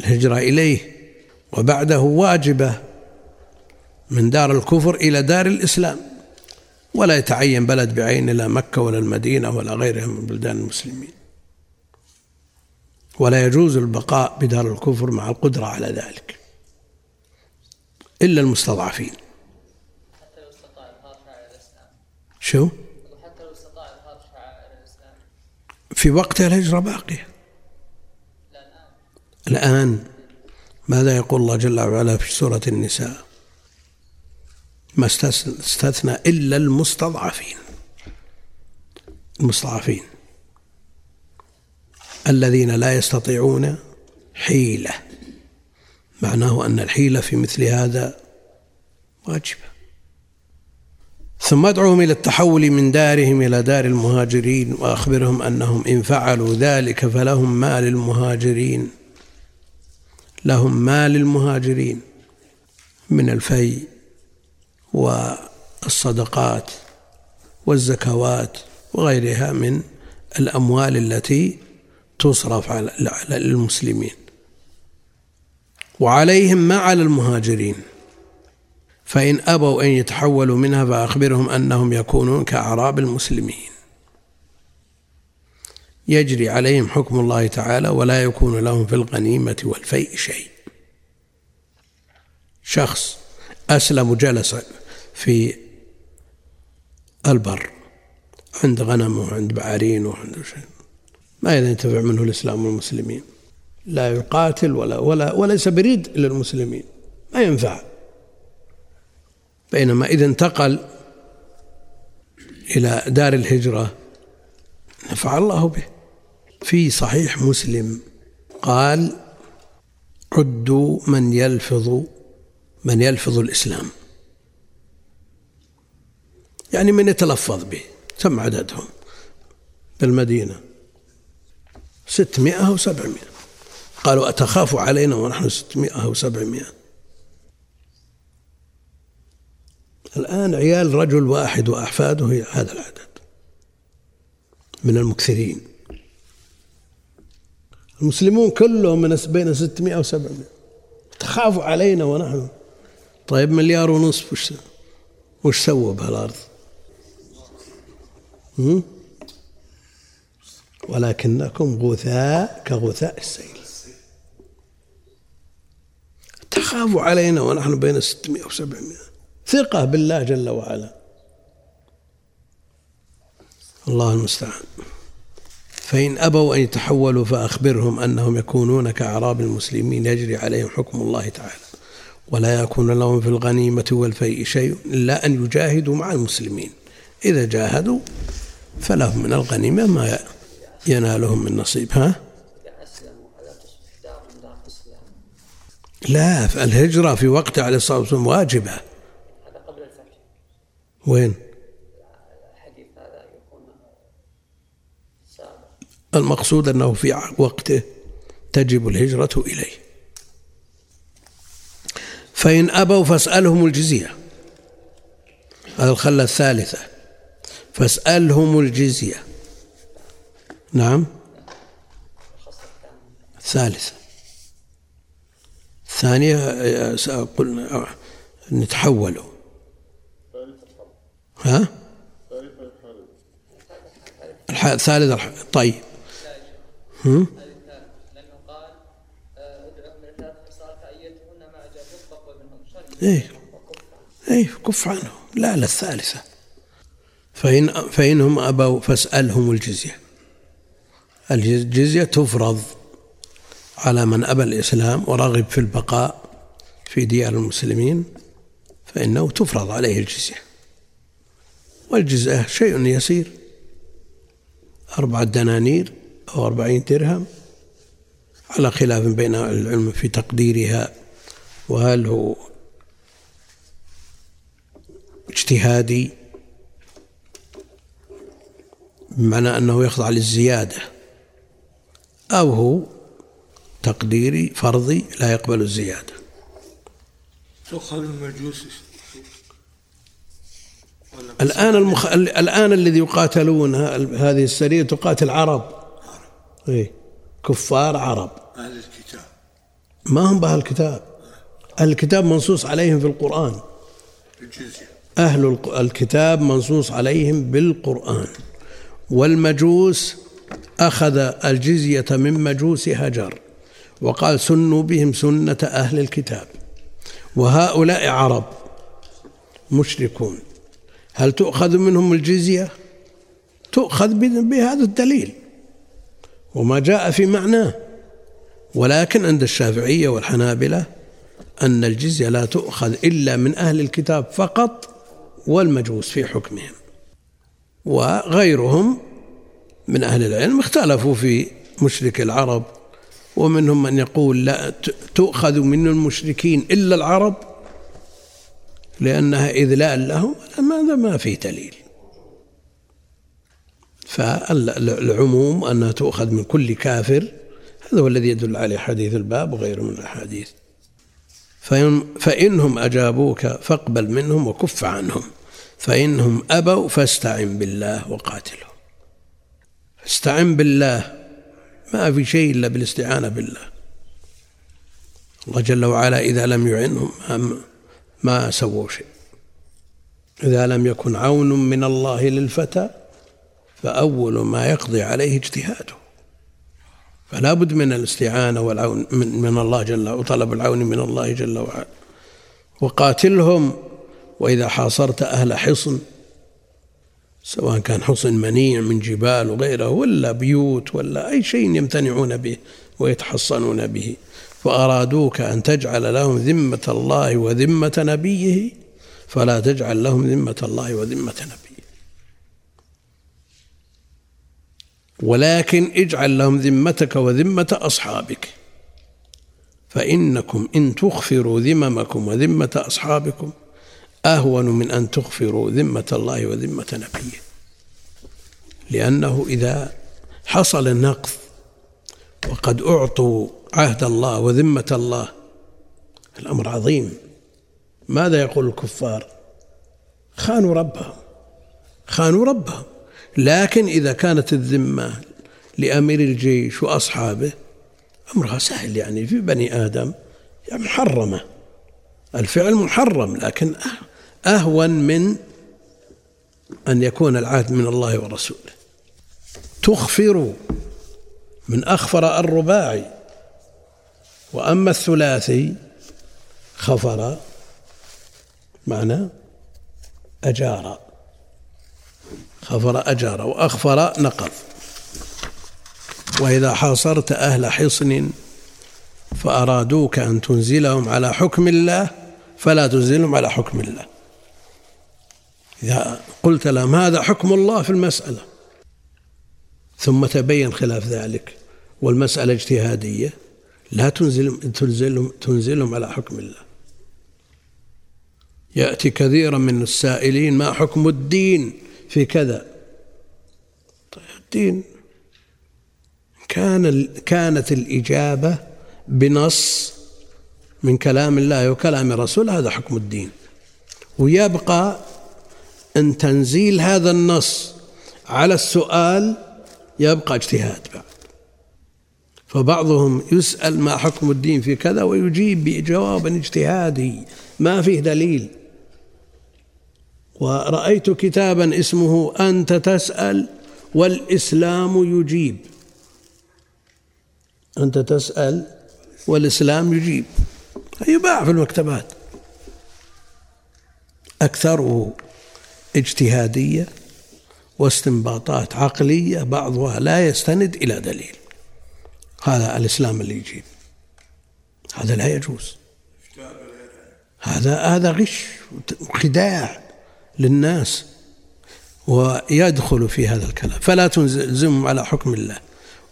الهجرة إليه وبعده واجبة من دار الكفر إلى دار الإسلام. ولا يتعين بلد بعين لا مكة ولا المدينة ولا غيرها من بلدان المسلمين. ولا يجوز البقاء بدار الكفر مع القدرة على ذلك. إلا المستضعفين. حتى لو استطاع شعائر الإسلام شو؟ وحتى لو استطاع شعائر الإسلام في وقت الهجرة باقية. الآن ماذا يقول الله جل وعلا في سورة النساء؟ ما استثنى إلا المستضعفين. المستضعفين. الذين لا يستطيعون حيلة. معناه أن الحيلة في مثل هذا واجبة ثم ادعوهم إلى التحول من دارهم إلى دار المهاجرين وأخبرهم أنهم إن فعلوا ذلك فلهم ما للمهاجرين. لهم ما للمهاجرين. من الفي والصدقات والزكوات وغيرها من الأموال التي تصرف على المسلمين. وعليهم ما على المهاجرين. فإن أبوا أن يتحولوا منها فأخبرهم أنهم يكونون كأعراب المسلمين. يجري عليهم حكم الله تعالى ولا يكون لهم في الغنيمة والفيء شيء. شخص أسلم وجلس في البر عند غنم وعند بعارين وعند شيء. ما ينتفع منه الإسلام والمسلمين. لا يقاتل ولا ولا وليس بريد للمسلمين ما ينفع. بينما إذا انتقل إلى دار الهجرة نفع الله به. في صحيح مسلم قال عدوا من يلفظ من يلفظ الإسلام. يعني من يتلفظ به. كم عددهم؟ بالمدينة. ستمائة أو سبعمائة قالوا أتخاف علينا ونحن ستمائة أو سبعمائة الآن عيال رجل واحد وأحفاده هذا العدد. من المكثرين. المسلمون كلهم من بين 600 و 700 تخافوا علينا ونحن. طيب مليار ونصف وش وش سووا بهالأرض؟ ولكنكم غثاء كغثاء السيل. تخافوا علينا ونحن بين 600 و 700 ثقة بالله جل وعلا. الله المستعان. فإن أبوا أن يتحولوا فأخبرهم أنهم يكونون كأعراب المسلمين. يجري عليهم حكم الله تعالى. ولا يكون لهم في الغنيمة والفيء شيء إلا أن يجاهدوا مع المسلمين. إذا جاهدوا فلهم من الغنيمة ما ينالهم من نصيب ها؟ لا الهجرة في وقت عليه الصلاة والسلام واجبة. هذا قبل الفتح وين؟ الحديث هذا يكون سابق المقصود أنه في وقته تجب الهجرة إليه. فإن أبوا فاسألهم الجزية. هذا الخلة الثالثة. فاسألهم الجزية. نعم. الثالثة قلنا آه، نتحولوا ها؟ الح- الثالث الح- طيب. هم؟ إيه. إيه كف عنهم لا لا الثالثة. فإن فإنهم أبوا فاسألهم الجزية. الجزية تفرض على من أبى الإسلام ورغب في البقاء في ديار المسلمين فإنه تفرض عليه الجزية. والجزية شيء يسير. أربعة دنانير أو أربعين درهم على خلاف بين العلم في تقديرها وهل هو اجتهادي بمعنى أنه يخضع للزيادة أو هو تقديري فرضي لا يقبل الزيادة. تؤخذ المجوس الآن المخ... الآن الذي يقاتلون ه- هذه السرية تقاتل عرب. إيه. كفار عرب. أهل الكتاب. ما هم بأهل الكتاب؟ أهل الكتاب منصوص عليهم في القرآن. الجزية. أهل الكتاب منصوص عليهم بالقرآن. والمجوس أخذ الجزية من مجوس هجر وقال سنوا بهم سنة أهل الكتاب وهؤلاء عرب مشركون. هل تؤخذ منهم الجزية؟ تؤخذ بهذا الدليل. وما جاء في معناه. ولكن عند الشافعية والحنابلة أن الجزية لا تؤخذ إلا من أهل الكتاب فقط والمجوس في حكمهم. وغيرهم من أهل العلم اختلفوا في مشرك العرب ومنهم من يقول لا تؤخذ من المشركين إلا العرب لأنها إذلال لهم ماذا ما في دليل. فالعموم أنها تؤخذ من كل كافر هذا هو الذي يدل عليه حديث الباب وغيره من الأحاديث. فإن فإنهم أجابوك فاقبل منهم وكف عنهم. فإنهم أبوا فاستعن بالله وقاتلهم. استعن بالله ما في شيء إلا بالاستعانة بالله. الله جل وعلا إذا لم يعنهم ما- سووا شيء. إذا لم يكن عون من الله للفتى فأول ما يقضي عليه اجتهاده. فلا بد من الاستعانة والعون من, من الله جل وطلب العون من الله جل وعلا. وقاتلهم وإذا حاصرت أهل حصن سواء كان حصن منيع من جبال وغيره ولا بيوت ولا أي شيء يمتنعون به ويتحصنون به فأرادوك أن تجعل لهم ذمة الله وذمة نبيه فلا تجعل لهم ذمة الله وذمة نبيه. ولكن اجعل لهم ذمتك وذمة أصحابك فإنكم إن تغفروا ذممكم وذمة أصحابكم أهون من أن تغفروا ذمة الله وذمة نبيه. لأنه إذا حصل النقض وقد أعطوا عهد الله وذمة الله الأمر عظيم. ماذا يقول الكفار؟ خانوا ربهم خانوا ربهم. لكن إذا كانت الذمة لأمير الجيش وأصحابه أمرها سهل يعني. في بني آدم يعني محرمة الفعل محرم لكن أهون من أن يكون العهد من الله ورسوله. تخفر من أخفر الرباعي وأما الثلاثي خفر معنى أجار خفر أجار وأخفر نقض وإذا حاصرت أهل حصن فأرادوك أن تنزلهم على حكم الله فلا تنزلهم على حكم الله. إذا قلت لهم هذا حكم الله في المسألة؟ ثم تبين خلاف ذلك والمسألة اجتهادية لا تنزلهم تنزلهم تنزلهم على حكم الله. يأتي كثيرا من السائلين ما حكم الدين في كذا؟ طيب الدين كان كانت الإجابة بنص من كلام الله وكلام الرسول هذا حكم الدين. ويبقى أن تنزيل هذا النص على السؤال يبقى اجتهاد بعد. فبعضهم يسأل ما حكم الدين في كذا ويجيب بجواب اجتهادي ما فيه دليل. ورأيت كتابا اسمه أنت تسأل والإسلام يجيب. أنت تسأل والإسلام يجيب. يباع في المكتبات. أكثره. اجتهادية واستنباطات عقلية بعضها لا يستند إلى دليل. هذا الإسلام اللي يجيب هذا لا يجوز. هذا هذا غش وخداع للناس ويدخل في هذا الكلام. فلا تلزمهم على حكم الله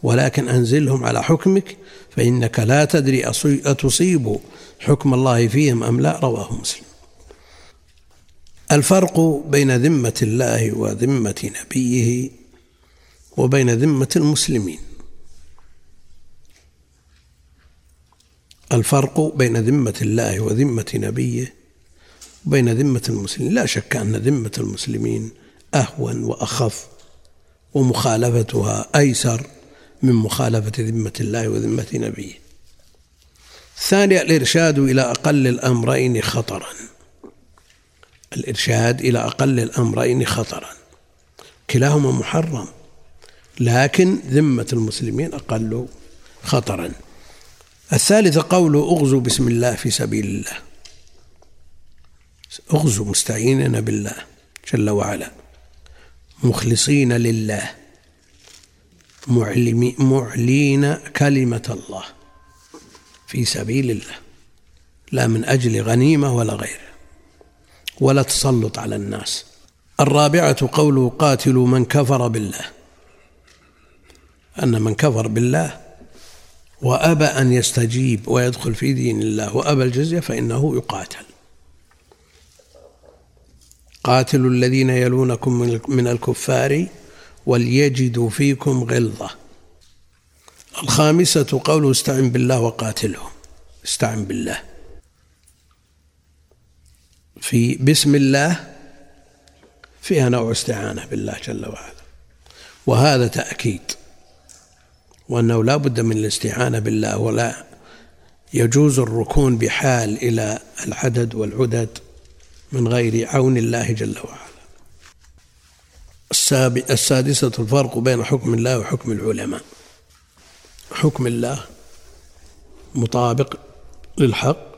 ولكن أنزلهم على حكمك فإنك لا تدري أتصيب حكم الله فيهم أم لا رواه مسلم. الفرق بين ذمة الله وذمة نبيه وبين ذمة المسلمين. الفرق بين ذمة الله وذمة نبيه وبين ذمة المسلمين. لا شك أن ذمة المسلمين أهون وأخف ومخالفتها أيسر من مخالفة ذمة الله وذمة نبيه. الثانية الإرشاد إلى أقل الأمرين خطرا. الإرشاد إلى أقل الأمرين خطرا. كلاهما محرم لكن ذمة المسلمين أقل خطرا. الثالثة قوله اغزوا بسم الله في سبيل الله. اغزوا مستعينين بالله جل وعلا. مخلصين لله. معلين كلمة الله في سبيل الله. لا من أجل غنيمة ولا غيره. ولا تسلط على الناس. الرابعة قوله قاتلوا من كفر بالله. أن من كفر بالله وأبى أن يستجيب ويدخل في دين الله وأبى الجزية فإنه يقاتل. قاتلوا الذين يلونكم من الكفار وليجدوا فيكم غلظة. الخامسة قوله استعن بالله وقاتلهم. استعن بالله. في بسم الله فيها نوع استعانة بالله جل وعلا. وهذا تأكيد وأنه لا بد من الاستعانة بالله ولا يجوز الركون بحال إلى العدد والعدد من غير عون الله جل وعلا. السادسة الفرق بين حكم الله وحكم العلماء. حكم الله مطابق للحق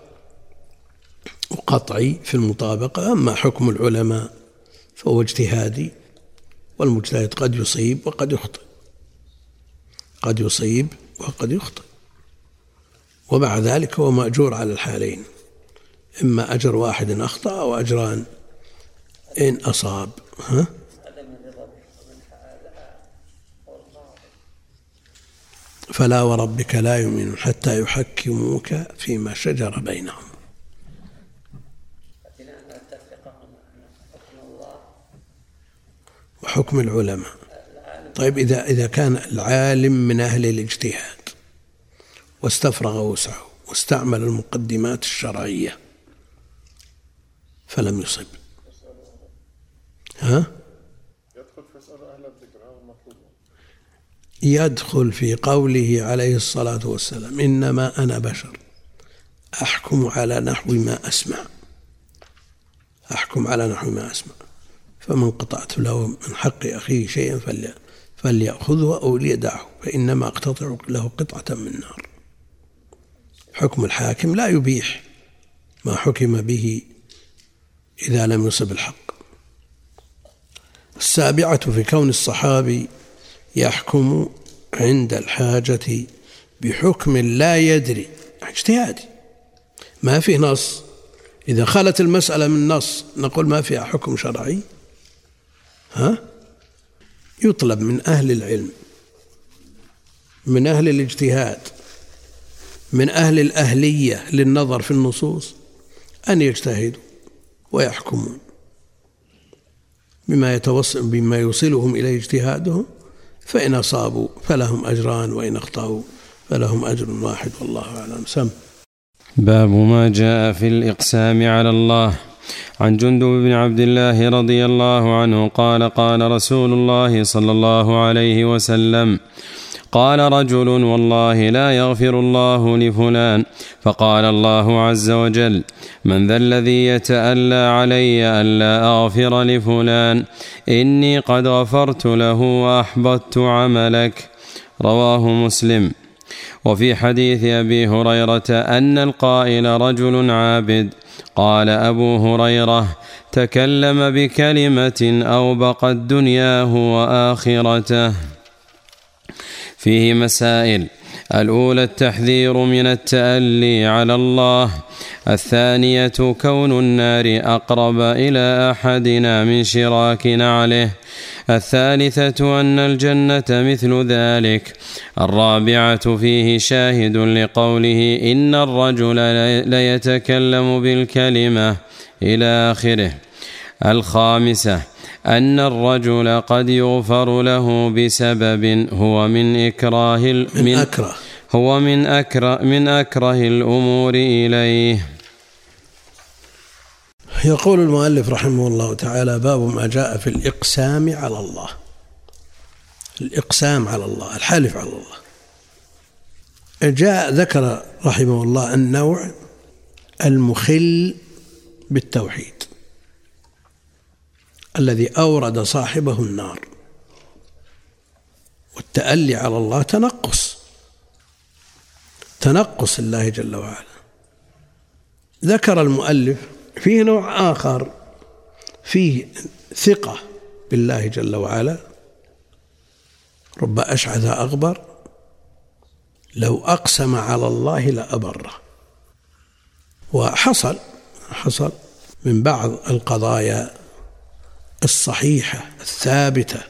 وقطعي في المطابقة أما حكم العلماء فهو اجتهادي والمجتهد قد يصيب وقد يخطئ. قد يصيب وقد يخطئ. ومع ذلك هو مأجور على الحالين. إما أجر واحد أخطأ أو أجران. إن أصاب ها؟ فلا وربك لا يؤمنون حتى يحكموك فيما شجر بينهم. وحكم العلماء. طيب إذا إذا كان العالم من أهل الاجتهاد واستفرغ وسعه واستعمل المقدمات الشرعية فلم يصب. ها؟ يدخل في قوله عليه الصلاة والسلام إنما أنا بشر. أحكم على نحو ما أسمع. أحكم على نحو ما أسمع. فمن قطعت له من حق أخيه شيئا فليأخذه أو ليدعه فإنما أقتطع له قطعة من نار. حكم الحاكم لا يبيح ما حكم به إذا لم يصب الحق. السابعة في كون الصحابي يحكم عند الحاجة بحكم لا يدري اجتهادي. ما فيه نص. إذا خلت المسألة من نص نقول ما فيها حكم شرعي. ها؟ يطلب من أهل العلم من أهل الاجتهاد من أهل الأهلية للنظر في النصوص أن يجتهدوا ويحكمون بما يتوصل بما يوصلهم إلى اجتهادهم فإن أصابوا فلهم أجران وإن أخطأوا فلهم أجر واحد والله أعلم. سم. باب ما جاء في الإقسام على الله. عن جندب بن عبد الله رضي الله عنه قال قال رسول الله صلى الله عليه وسلم قال رجل والله لا يغفر الله لفلان. فقال الله عز وجل من ذا الذي يتألى علي ألا أغفر لفلان؟ إني قد غفرت له وأحبطت عملك. رواه مسلم. وفي حديث أبي هريرة أن القائل رجل عابد قال أبو هريرة تكلم بكلمة اوبقت دنياه واخرته فيه مسائل. الأولى التحذير من التألي على الله الثانية كون النار أقرب إلى أحدنا من شراك نعله الثالثة أن الجنة مثل ذلك الرابعة فيه شاهد لقوله إن الرجل ليتكلم بالكلمة إلى آخره الخامسة أن الرجل قد يغفر له بسبب هو من إكراه من أكره. هو من أكره من أكره الأمور إليه. يقول المؤلف رحمه الله تعالى باب ما جاء في الإقسام على الله. الإقسام على الله الحلف على الله. جاء ذكر رحمه الله النوع المخل بالتوحيد. الذي أورد صاحبه النار. والتألي على الله تنقص. تنقص الله جل وعلا. ذكر المؤلف فيه نوع آخر فيه ثقة بالله جل وعلا. رب أشعث أغبر لو أقسم على الله لأبره. وحصل حصل من بعض القضايا الصحيحة الثابتة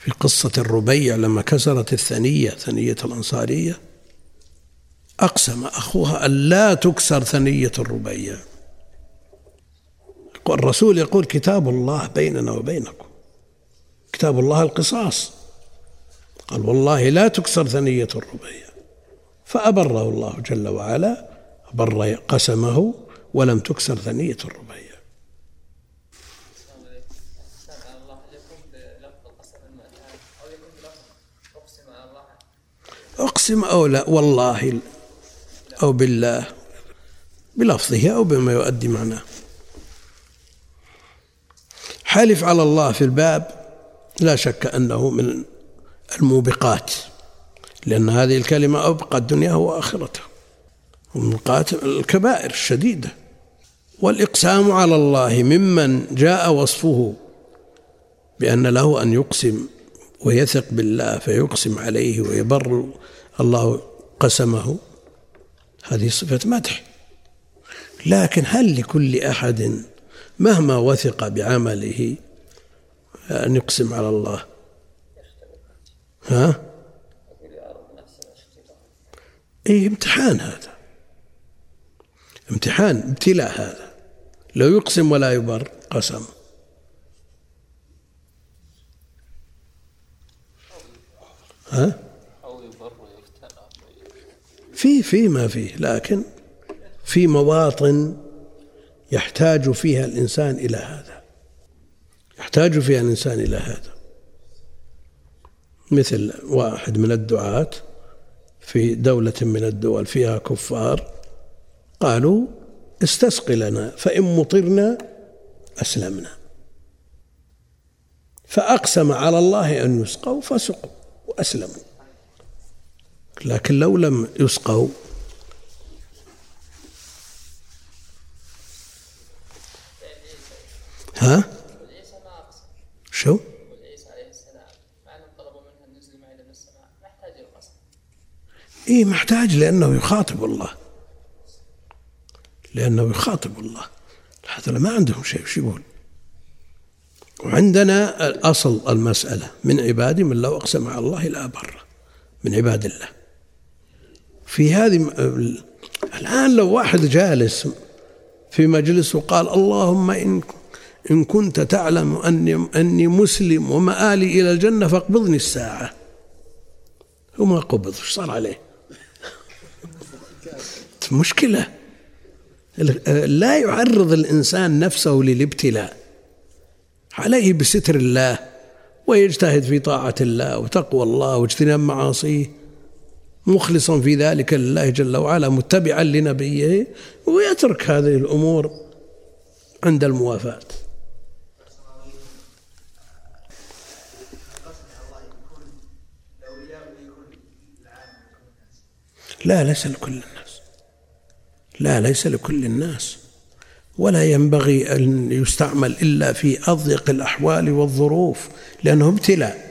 في قصة الربيع لما كسرت الثنية ثنية الأنصارية أقسم أخوها أن لا تكسر ثنية الربيع. الرسول يقول كتاب الله بيننا وبينكم. كتاب الله القصاص. قال والله لا تكسر ثنية الربيع. فأبره الله جل وعلا أبر قسمه ولم تكسر ثنية الربيع. أقسم أو لا والله أو بالله بلفظه أو بما يؤدي معناه. حلف على الله في الباب لا شك أنه من الموبقات لأن هذه الكلمة أبقت دنياه وآخرته وموبقات الكبائر الشديدة. والإقسام على الله ممن جاء وصفه بأن له أن يقسم ويثق بالله فيقسم عليه ويبر الله قسمه. هذه صفة مدح. لكن هل لكل أحد مهما وثق بعمله أن يقسم على الله؟ ها؟ اي امتحان هذا. امتحان ابتلاء هذا. لو يقسم ولا يبر قسم. ها؟ في في ما فيه لكن في مواطن يحتاج فيها الإنسان إلى هذا. يحتاج فيها الإنسان إلى هذا. مثل واحد من الدعاة في دولة من الدول فيها كفار قالوا استسق لنا فإن مطرنا أسلمنا. فأقسم على الله أن يسقوا فسقوا. وأسلموا لكن لو لم يسقوا ها؟ شو؟ إيه محتاج لأنه يخاطب الله لأنه يخاطب الله هذا ما عندهم شيء وش يقول وعندنا أصل المسألة من عبادي من لو أقسم على الله لا بره من عباد الله. في هذه الآن لو واحد جالس في مجلس وقال اللهم إن إن كنت تعلم أني أني مسلم ومآلي إلى الجنة فاقبضني الساعة. وما قبض إيش صار عليه؟ مشكلة. لا يعرض الإنسان نفسه للابتلاء. عليه بستر الله ويجتهد في طاعة الله وتقوى الله واجتناب معاصيه مخلصا في ذلك لله جل وعلا متبعا لنبيه ويترك هذه الأمور عند الموافاة. لا ليس لكل الناس. لا ليس لكل الناس. ولا ينبغي أن يستعمل إلا في أضيق الأحوال والظروف لأنه ابتلاء.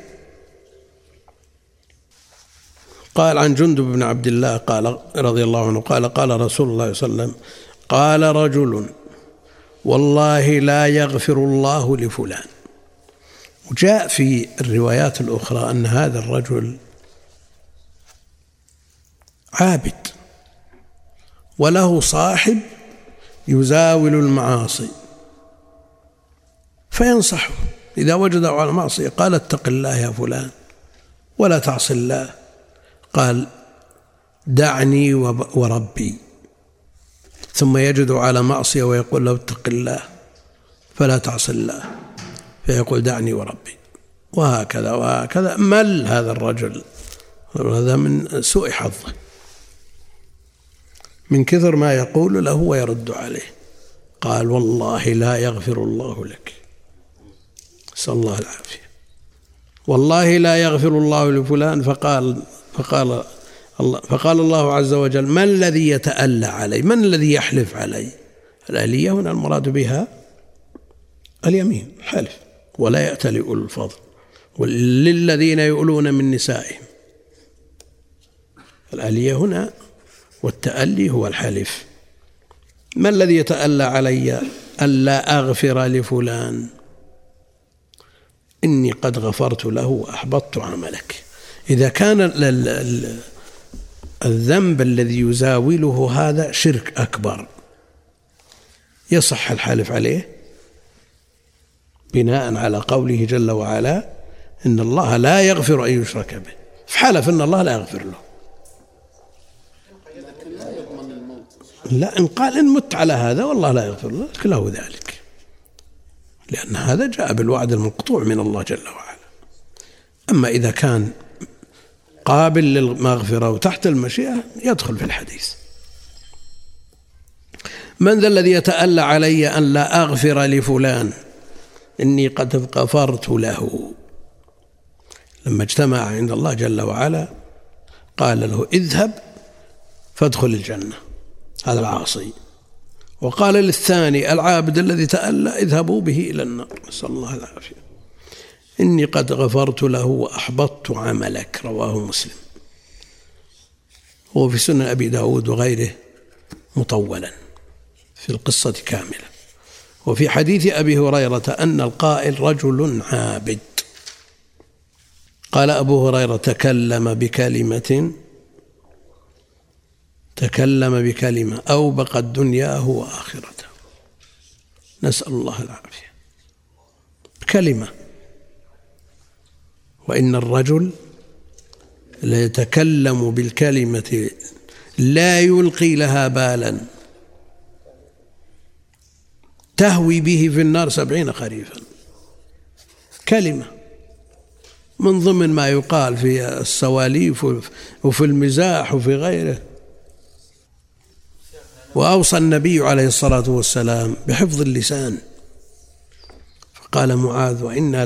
قال عن جندب بن عبد الله قال رضي الله عنه قال قال رسول الله صلى الله عليه وسلم قال رجل والله لا يغفر الله لفلان. وجاء في الروايات الأخرى أن هذا الرجل عابد وله صاحب يزاول المعاصي. فينصحه. إذا وجده على معصية قال اتق الله يا فلان ولا تعصي الله. قال دعني وربي. ثم يجد على معصية ويقول له اتق الله فلا تعصي الله. فيقول دعني وربي. وهكذا وهكذا. مل هذا الرجل. هذا من سوء حظه. من كثر ما يقول له ويرد عليه. قال والله لا يغفر الله لك. نسأل الله العافية. والله لا يغفر الله لفلان فقال فقال الله فقال الله عز وجل من الذي يتألى علي؟ من الذي يحلف علي؟ الآلية هنا المراد بها اليمين حلف ولا يأتل أولو الفضل. للذين يؤلون من نسائهم. الآلية هنا والتألي هو الحلف. ما الذي يتألى علي ألا أغفر لفلان؟ إني قد غفرت له وأحبطت عملك. إذا كان الذنب الذي يزاوله هذا شرك أكبر. يصح الحلف عليه؟ بناء على قوله جل وعلا إن الله لا يغفر أن يشرك به. فحلف إن الله لا يغفر له. لا إن قال إن مت على هذا والله لا يغفر لك له ذلك. لأن هذا جاء بالوعد المقطوع من الله جل وعلا. أما إذا كان قابل للمغفرة وتحت المشيئة يدخل في الحديث. من ذا الذي يتألى علي أن لا أغفر لفلان؟ إني قد غفرت له. لما اجتمع عند الله جل وعلا قال له اذهب فادخل الجنة. هذا العاصي. وقال للثاني العابد الذي تألى اذهبوا به إلى النار. نسأل الله العافية. إني قد غفرت له وأحبطت عملك رواه مسلم. هو في سنن أبي داود وغيره مطولا في القصة كاملة. وفي حديث أبي هريرة أن القائل رجل عابد. قال أبو هريرة تكلم بكلمة تكلم بكلمة أوبقت دنياه وآخرته نسأل الله العافية. كلمة. وإن الرجل ليتكلم بالكلمة لا يلقي لها بالا. تهوي به في النار سبعين خريفا. كلمة. من ضمن ما يقال في السواليف وفي المزاح وفي غيره. وأوصى النبي عليه الصلاة والسلام بحفظ اللسان. فقال معاذ وإنا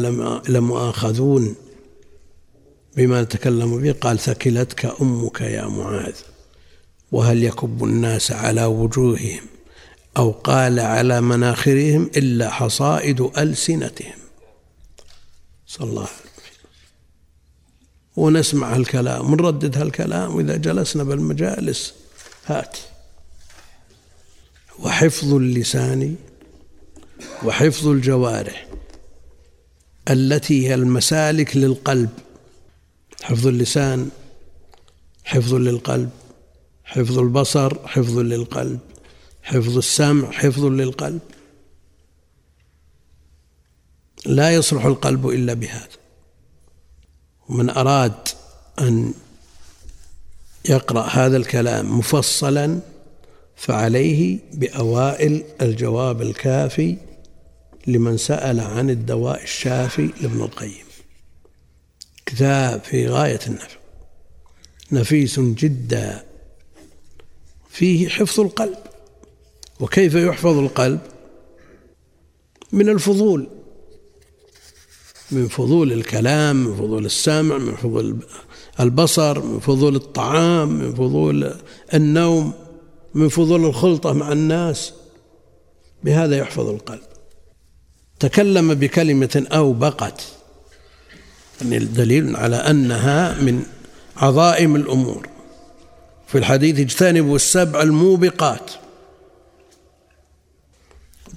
لمؤاخذون بما نتكلم به. قال ثكلتك أمك يا معاذ وهل يكب الناس على وجوههم أو قال على مناخرهم إلا حصائد ألسنتهم؟ صلى الله عليه وسلم. ونسمع هالكلام ونردد هالكلام وإذا جلسنا بالمجالس. هات. وحفظ اللسان وحفظ الجوارح التي هي المسالك للقلب. حفظ اللسان حفظ للقلب. حفظ البصر حفظ للقلب. حفظ السمع حفظ للقلب. لا يصلح القلب إلا بهذا. ومن أراد أن يقرأ هذا الكلام مفصلا فعليه بأوائل الجواب الكافي لمن سأل عن الدواء الشافي لابن القيم. كتاب في غاية النفع نفيس جدا فيه حفظ القلب. وكيف يحفظ القلب؟ من الفضول من فضول الكلام من فضول السمع من فضول البصر من فضول الطعام من فضول النوم. من فضول الخلطة مع الناس بهذا يحفظ القلب. تكلم بكلمة أو بقت يعني دليل على أنها من عظائم الأمور. في الحديث اجتنبوا السبع الموبقات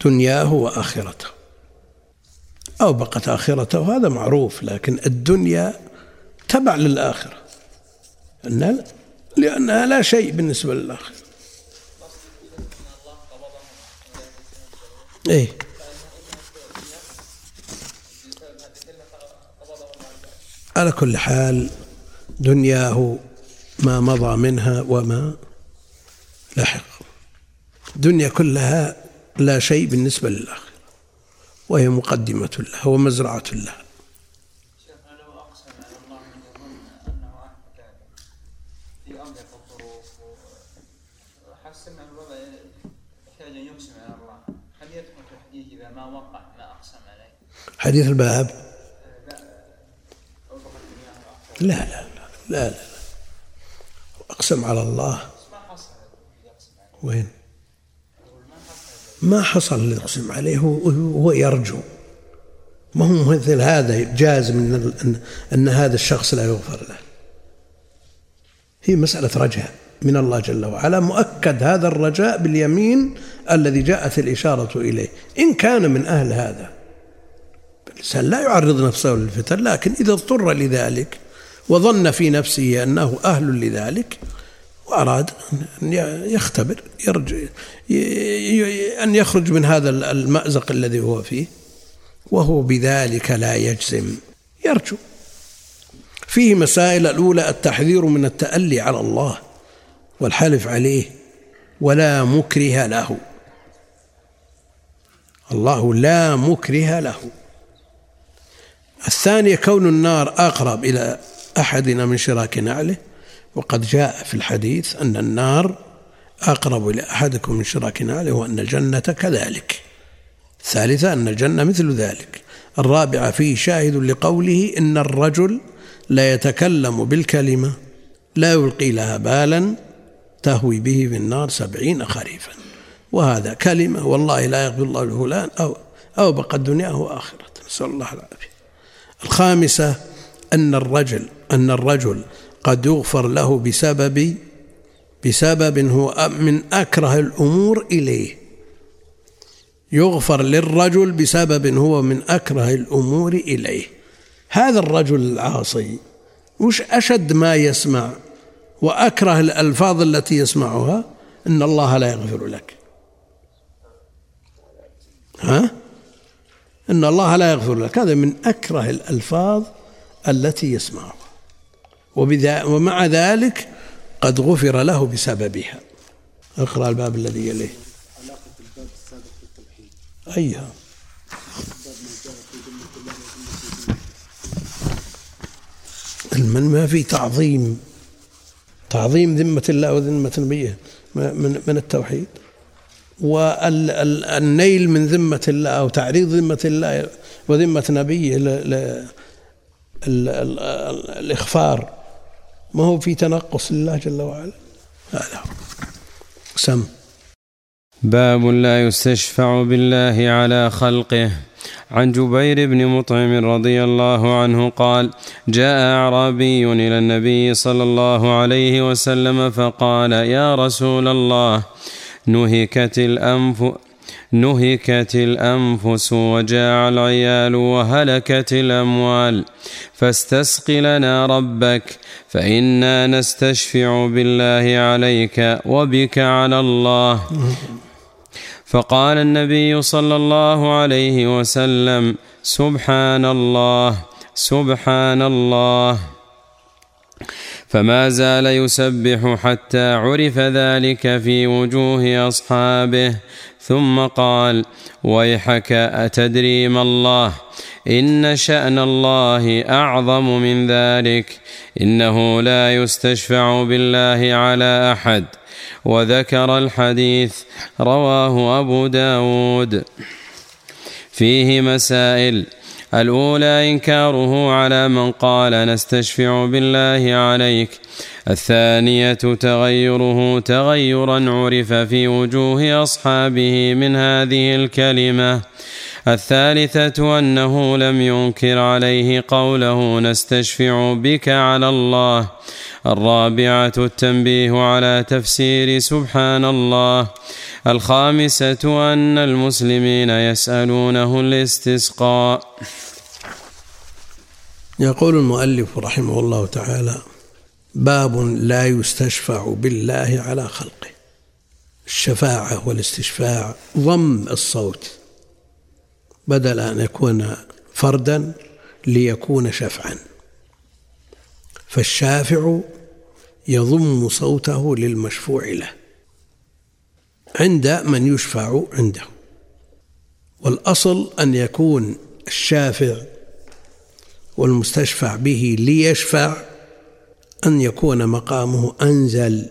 دنياه وآخرته. أو بقت آخرته هذا معروف لكن الدنيا تبع للآخرة. لأنها لا شيء بالنسبة للآخرة. إيه. على كل حال دنياه ما مضى منها وما لحق. الدنيا كلها لا شيء بالنسبة للآخرة وهي مقدمة لها ومزرعة لها لو اقسم على الله من يظن انه احد في أمر الظروف وحس ان الوضع يحتاج ان يقسم على الله هل يدخل في الحديث اذا ما وقع ما اقسم عليه؟ حديث الباب؟ لا لا لا لا, لا. أقسم على الله. وين؟ ما حصل اللي يقسم عليه هو, يرجو. ما هو مثل هذا جازم أن, أن هذا الشخص لا يغفر له. هي مسألة رجاء من الله جل وعلا. مؤكد هذا الرجاء باليمين الذي جاءت الإشارة إليه. إن كان من أهل هذا. الإنسان لا يعرض نفسه للفتن لكن إذا اضطر لذلك وظن في نفسه أنه أهل لذلك وأراد أن يختبر يرجع أن يخرج من هذا المأزق الذي هو فيه وهو بذلك لا يجزم. يرجو. فيه مسائل الأولى التحذير من التألي على الله والحلف عليه ولا مكره له. الله لا مكره له. الثانية كون النار أقرب إلى أحدنا من شراك نعله. وقد جاء في الحديث أن النار أقرب إلى أحدكم من شراك نعله وأن الجنة كذلك. الثالثة أن الجنة مثل ذلك. الرابعة فيه شاهد لقوله إن الرجل لا يتكلم بالكلمة لا يلقي لها بالا تهوي به في النار سبعين خريفا. وهذا كلمة والله لا يغفر الله لفلان أو أو بقى دنياه وآخرته نسأل الله العافية. الخامسة أن الرجل أن الرجل قد يغفر له بسبب بسبب هو من أكره الأمور إليه. يغفر للرجل بسبب هو من أكره الأمور إليه. هذا الرجل العاصي وش أشد ما يسمع وأكره الألفاظ التي يسمعها؟ إن الله لا يغفر لك. ها؟ إن الله لا يغفر لك. هذا من أكره الألفاظ التي يسمعها. ومع ذلك قد غفر له بسببها. اقرأ الباب الذي يليه. علاقة الباب السابق بالتوحيد أيها. من ما في تعظيم. تعظيم ذمة الله وذمة نبيه. من التوحيد. والنيل من ذمة الله أو تعريض ذمة الله وذمة نبيه الإخفار ما هو في تنقص لله جل وعلا؟ هذا سم. باب لا يستشفع بالله على خلقه. عن جبير بن مطعم رضي الله عنه قال جاء أعرابي إلى النبي صلى الله عليه وسلم فقال يا رسول الله نهكت الانف نهكت الأنفس وجاع العيال وهلكت الأموال. فاستسق لنا ربك فإنا نستشفع بالله عليك وبك على الله. فقال النبي صلى الله عليه وسلم سبحان الله سبحان الله. فما زال يسبح حتى عرف ذلك في وجوه أصحابه. ثم قال ويحك أتدري ما الله؟ إن شأن الله أعظم من ذلك. إنه لا يستشفع بالله على أحد. وذكر الحديث رواه أبو داود. فيه مسائل الأولى إنكاره على من قال نستشفع بالله عليك. الثانية تغيره تغيرا عرف في وجوه أصحابه من هذه الكلمة. الثالثة أنه لم ينكر عليه قوله نستشفع بك على الله. الرابعة التنبيه على تفسير سبحان الله. الخامسة أن المسلمين يسألونه الاستسقاء. يقول المؤلف رحمه الله تعالى باب لا يستشفع بالله على خلقه. الشفاعة والاستشفاع ضم الصوت. بدل أن يكون فردا ليكون شفعا. فالشافع يضم صوته للمشفوع له. عند من يشفع عنده. والأصل أن يكون الشافع والمستشفع به ليشفع أن يكون مقامه أنزل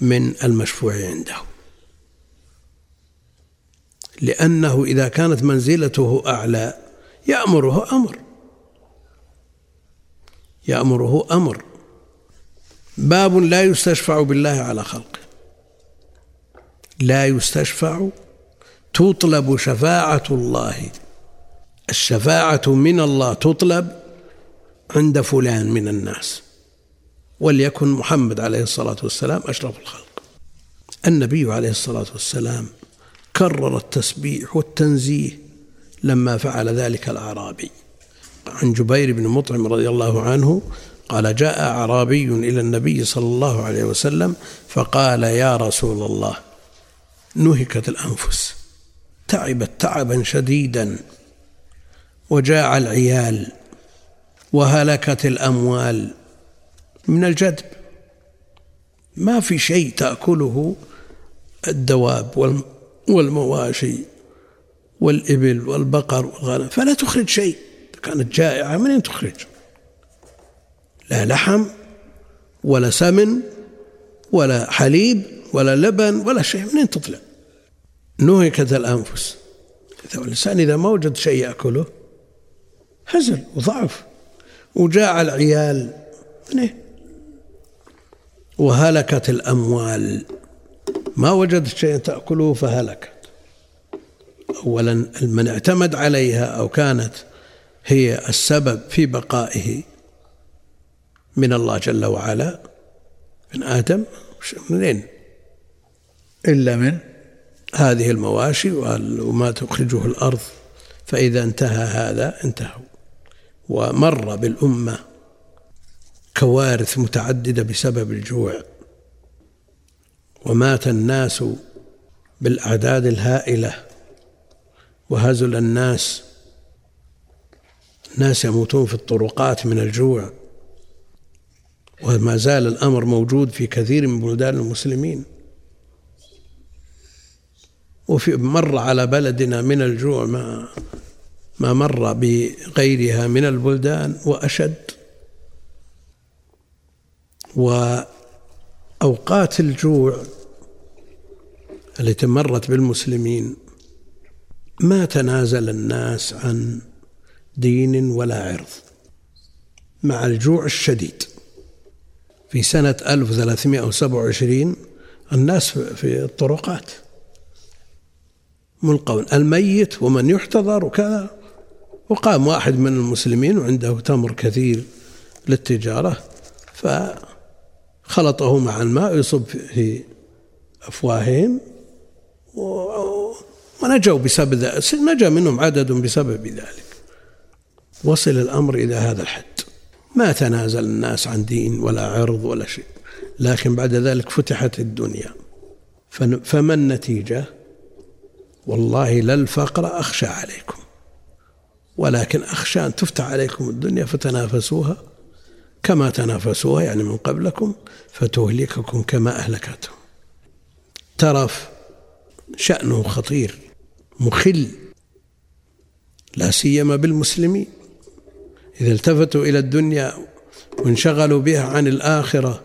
من المشفوع عنده. لأنه إذا كانت منزلته أعلى يأمره أمر. يأمره أمر. باب لا يستشفع بالله على خلقه. لا يستشفع تطلب شفاعة الله. الشفاعة من الله تطلب عند فلان من الناس. وليكن محمد عليه الصلاة والسلام أشرف الخلق. النبي عليه الصلاة والسلام كرر التسبيح والتنزيه لما فعل ذلك الأعرابي. عن جبير بن مطعم رضي الله عنه قال جاء أعرابي إلى النبي صلى الله عليه وسلم فقال يا رسول الله نهكت الأنفس تعبت تعبا شديدا وجاع العيال وهلكت الأموال. من الجدب ما في شيء تأكله الدواب والمواشي والإبل والبقر والغنم. فلا تخرج شيء. كانت جائعة منين تخرج؟ لا لحم ولا سمن ولا حليب ولا لبن ولا شيء. منين تطلع؟ نهكت الأنفس. الإنسان إذا ما وجد شيء يأكله هزل وضعف. وجاع العيال وهلكت الأموال. ما وجدت شيء تأكله فهلكت. أولا من اعتمد عليها أو كانت هي السبب في بقائه من الله جل وعلا من آدم منين؟ إلا من هذه المواشي وما تخرجه الأرض فإذا انتهى هذا انتهوا. ومر بالأمة كوارث متعددة بسبب الجوع. ومات الناس بالأعداد الهائلة. وهزل الناس. الناس يموتون في الطرقات من الجوع. وما زال الأمر موجود في كثير من بلدان المسلمين. وفي مر على بلدنا من الجوع ما ما مر بغيرها من البلدان وأشد. وأوقات الجوع التي مرت بالمسلمين ما تنازل الناس عن دين ولا عرض. مع الجوع الشديد في سنة 1327 الناس في الطرقات. ملقون. الميت ومن يحتضر وكذا. وقام واحد من المسلمين وعنده تمر كثير للتجارة فخلطه مع الماء يصب في أفواههم ونجوا بسبب ذلك نجا منهم عدد بسبب ذلك. وصل الأمر إلى هذا الحد. ما تنازل الناس عن دين ولا عرض ولا شيء. لكن بعد ذلك فتحت الدنيا. فما النتيجة؟ والله لا الفقر أخشى عليكم ولكن أخشى أن تفتح عليكم الدنيا فتنافسوها كما تنافسوها يعني من قبلكم فتهلككم كما أهلكتهم ترف شأنه خطير مخل لا سيما بالمسلمين. إذا التفتوا إلى الدنيا وانشغلوا بها عن الآخرة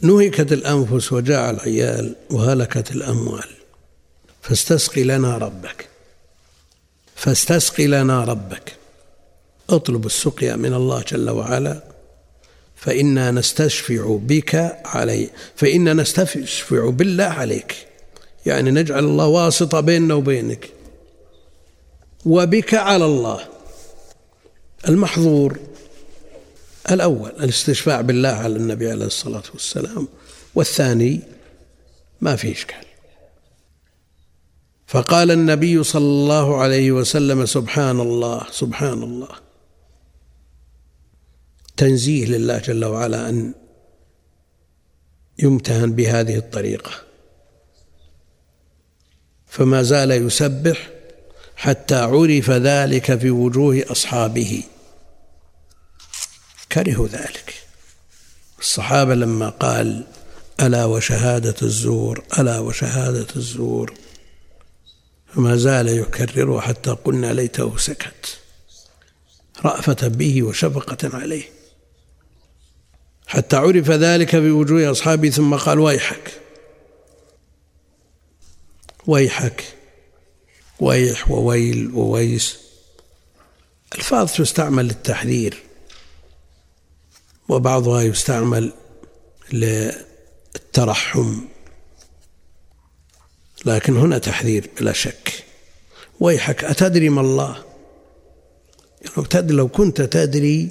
نهكت الأنفس وجاع العيال وهلكت الأموال. فاستسقي لنا ربك. فاستسقي لنا ربك. اطلب السقيا من الله جل وعلا. فإنا نستشفع بك علي فإنا نستشفع بالله عليك. يعني نجعل الله واسطة بيننا وبينك. وبك على الله. المحظور الأول الاستشفاع بالله على النبي عليه الصلاة والسلام. والثاني ما في إشكال. فقال النبي صلى الله عليه وسلم سبحان الله سبحان الله. تنزيه لله جل وعلا أن يمتهن بهذه الطريقة. فما زال يسبح حتى عرف ذلك في وجوه أصحابه. كرهوا ذلك. الصحابة لما قال ألا وشهادة الزور ألا وشهادة الزور فما زال يكرره حتى قلنا ليته سكت. رأفة به وشفقة عليه. حتى عرف ذلك في وجوه أصحابه ثم قال ويحك ويحك ويح وويل وويس. ألفاظ تستعمل للتحذير وبعضها يستعمل للترحم. لكن هنا تحذير بلا شك. ويحك أتدري ما الله؟ لو كنت تدري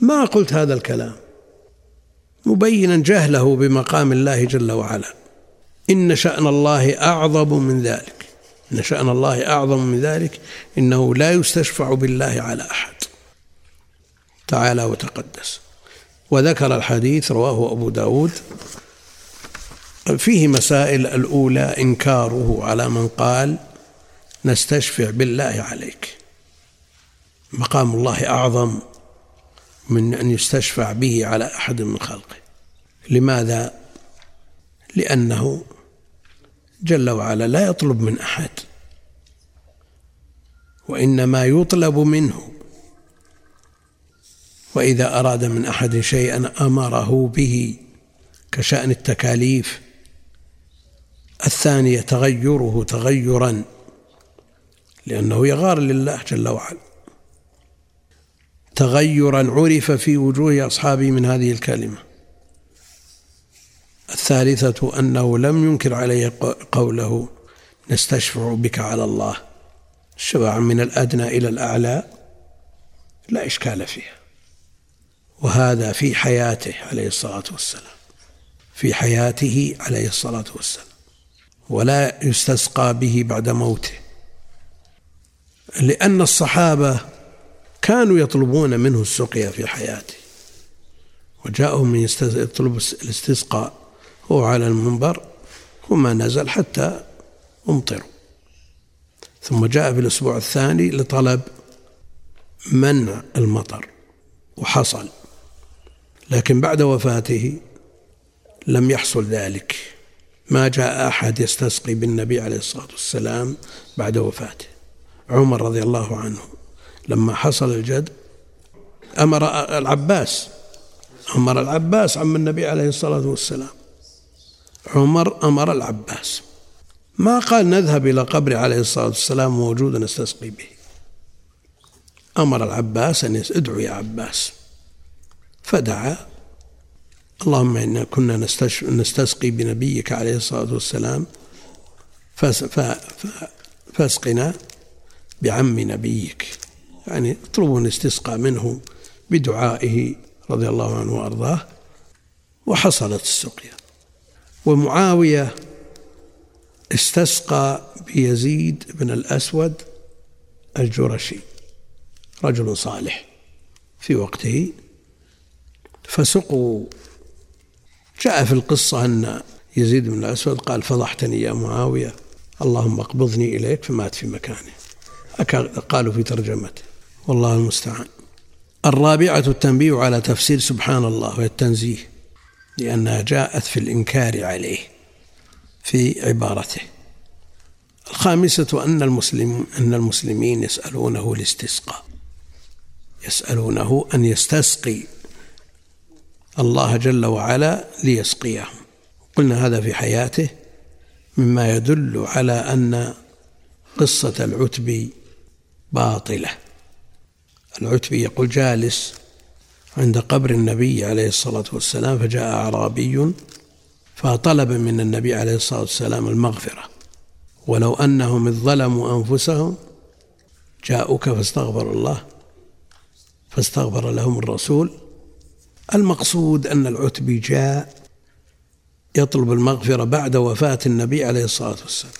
ما قلت هذا الكلام. مبينا جهله بمقام الله جل وعلا. إن شأن الله أعظم من ذلك. إن شأن الله أعظم من ذلك. إنه لا يستشفع بالله على أحد. تعالى وتقدس. وذكر الحديث رواه أبو داود فيه مسائل الأولى إنكاره على من قال نستشفع بالله عليك. مقام الله أعظم من أن يستشفع به على أحد من خلقه. لماذا؟ لأنه جل وعلا لا يطلب من أحد وإنما يطلب منه. وإذا أراد من أحد شيئا أمره به كشأن التكاليف الثانية تغيره تغيرا لأنه يغار لله جل وعلا. تغيرا عرف في وجوه أصحابه من هذه الكلمة. الثالثة أنه لم ينكر عليه قوله نستشفع بك على الله. الشفاعة من الأدنى إلى الأعلى لا إشكال فيها. وهذا في حياته عليه الصلاة والسلام. في حياته عليه الصلاة والسلام. ولا يستسقى به بعد موته. لأن الصحابة كانوا يطلبون منه السقيا في حياته. وجاءهم من يطلب الاستسقاء هو على المنبر وما نزل حتى أمطروا. ثم جاء في الأسبوع الثاني لطلب منع المطر وحصل. لكن بعد وفاته لم يحصل ذلك. ما جاء أحد يستسقي بالنبي عليه الصلاة والسلام بعد وفاته. عمر رضي الله عنه لما حصل الجد أمر العباس أمر العباس عم النبي عليه الصلاة والسلام. عمر أمر العباس. ما قال نذهب إلى قبر عليه الصلاة والسلام موجودا نستسقي به. أمر العباس أن ادعو يا عباس. فدعا اللهم إنا كنا نستسقي بنبيك عليه الصلاة والسلام فاسقنا بعم نبيك. يعني اطلبوا الاستسقاء منه بدعائه رضي الله عنه وأرضاه وحصلت السقيا. ومعاوية استسقى بيزيد بن الأسود الجرشي رجل صالح في وقته فسقوا جاء في القصة أن يزيد بن الأسود قال فضحتني يا معاوية اللهم اقبضني إليك فمات في مكانه قالوا في ترجمته والله المستعان. الرابعة التنبيه على تفسير سبحان الله والتنزيه لأنها جاءت في الإنكار عليه في عبارته. الخامسة أن المسلم أن المسلمين يسألونه الاستسقاء يسألونه أن يستسقي الله جل وعلا ليسقيهم قلنا هذا في حياته مما يدل على أن قصة العتبي باطلة. العتبي يقول جالس عند قبر النبي عليه الصلاة والسلام فجاء أعرابي فطلب من النبي عليه الصلاة والسلام المغفرة. ولو أنهم إذ ظلموا أنفسهم جاءوك فاستغفر الله فاستغفر لهم الرسول المقصود أن العتبي جاء يطلب المغفرة بعد وفاة النبي عليه الصلاة والسلام.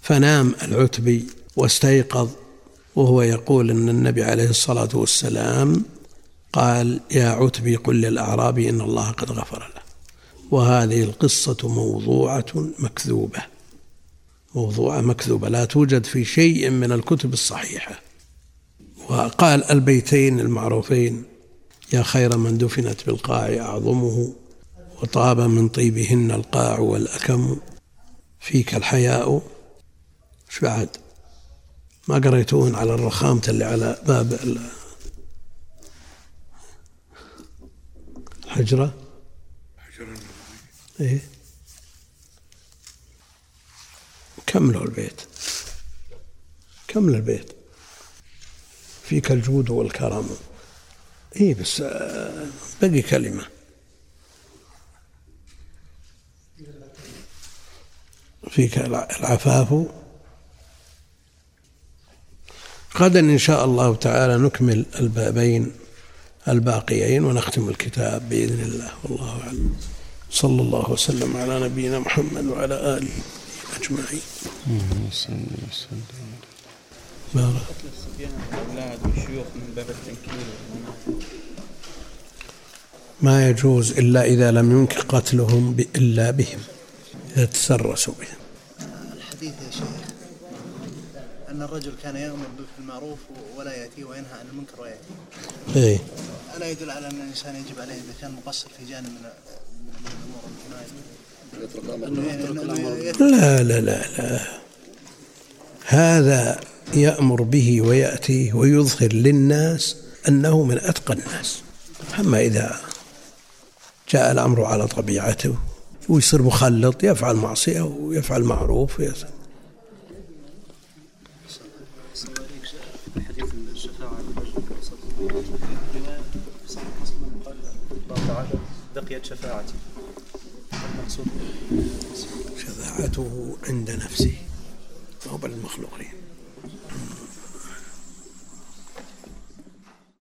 فنام العتبي واستيقظ وهو يقول أن النبي عليه الصلاة والسلام قال يا عتبي قل للأعرابي إن الله قد غفر له. وهذه القصة موضوعة مكذوبة. موضوعة مكذوبة لا توجد في شيء من الكتب الصحيحة. وقال البيتين المعروفين يا خير من دفنت بالقاع أعظمه وطاب من طيبهن القاع والأكم. فيك الحياء. إيش بعد؟ ما قريتون على الرخامة اللي على باب الحجرة؟ إيه. كملوا البيت كمل البيت فيك الجود والكرم. إيه بس آه، بقي كلمة. فيك العفاف. غدا إن شاء الله تعالى نكمل البابين الباقيين ونختم الكتاب بإذن الله. والله أعلم. صلى الله وسلم على نبينا محمد وعلى آله أجمعين. بارك. الأولاد والشيوخ من باب التنكيل ما يجوز إلا إذا لم يمكن قتلهم إلا بهم يتسرسوا بهم. الحديث يا شيخ أن الرجل كان يأمر بالمعروف ولا يأتي وينهى عن المنكر ويأتي. إيه. ألا يدل على أن الإنسان يجب عليه إذا كان مقصر في جانب من الأمور؟ لا لا لا لا. هذا يأمر به ويأتي ويظهر للناس أنه من أتقى الناس أما إذا جاء الأمر على طبيعته ويصير مخلط يفعل معصية ويفعل معروف ويصير. بقيت شفاعتي شفاعته عند نفسه وهو بل المخلوقين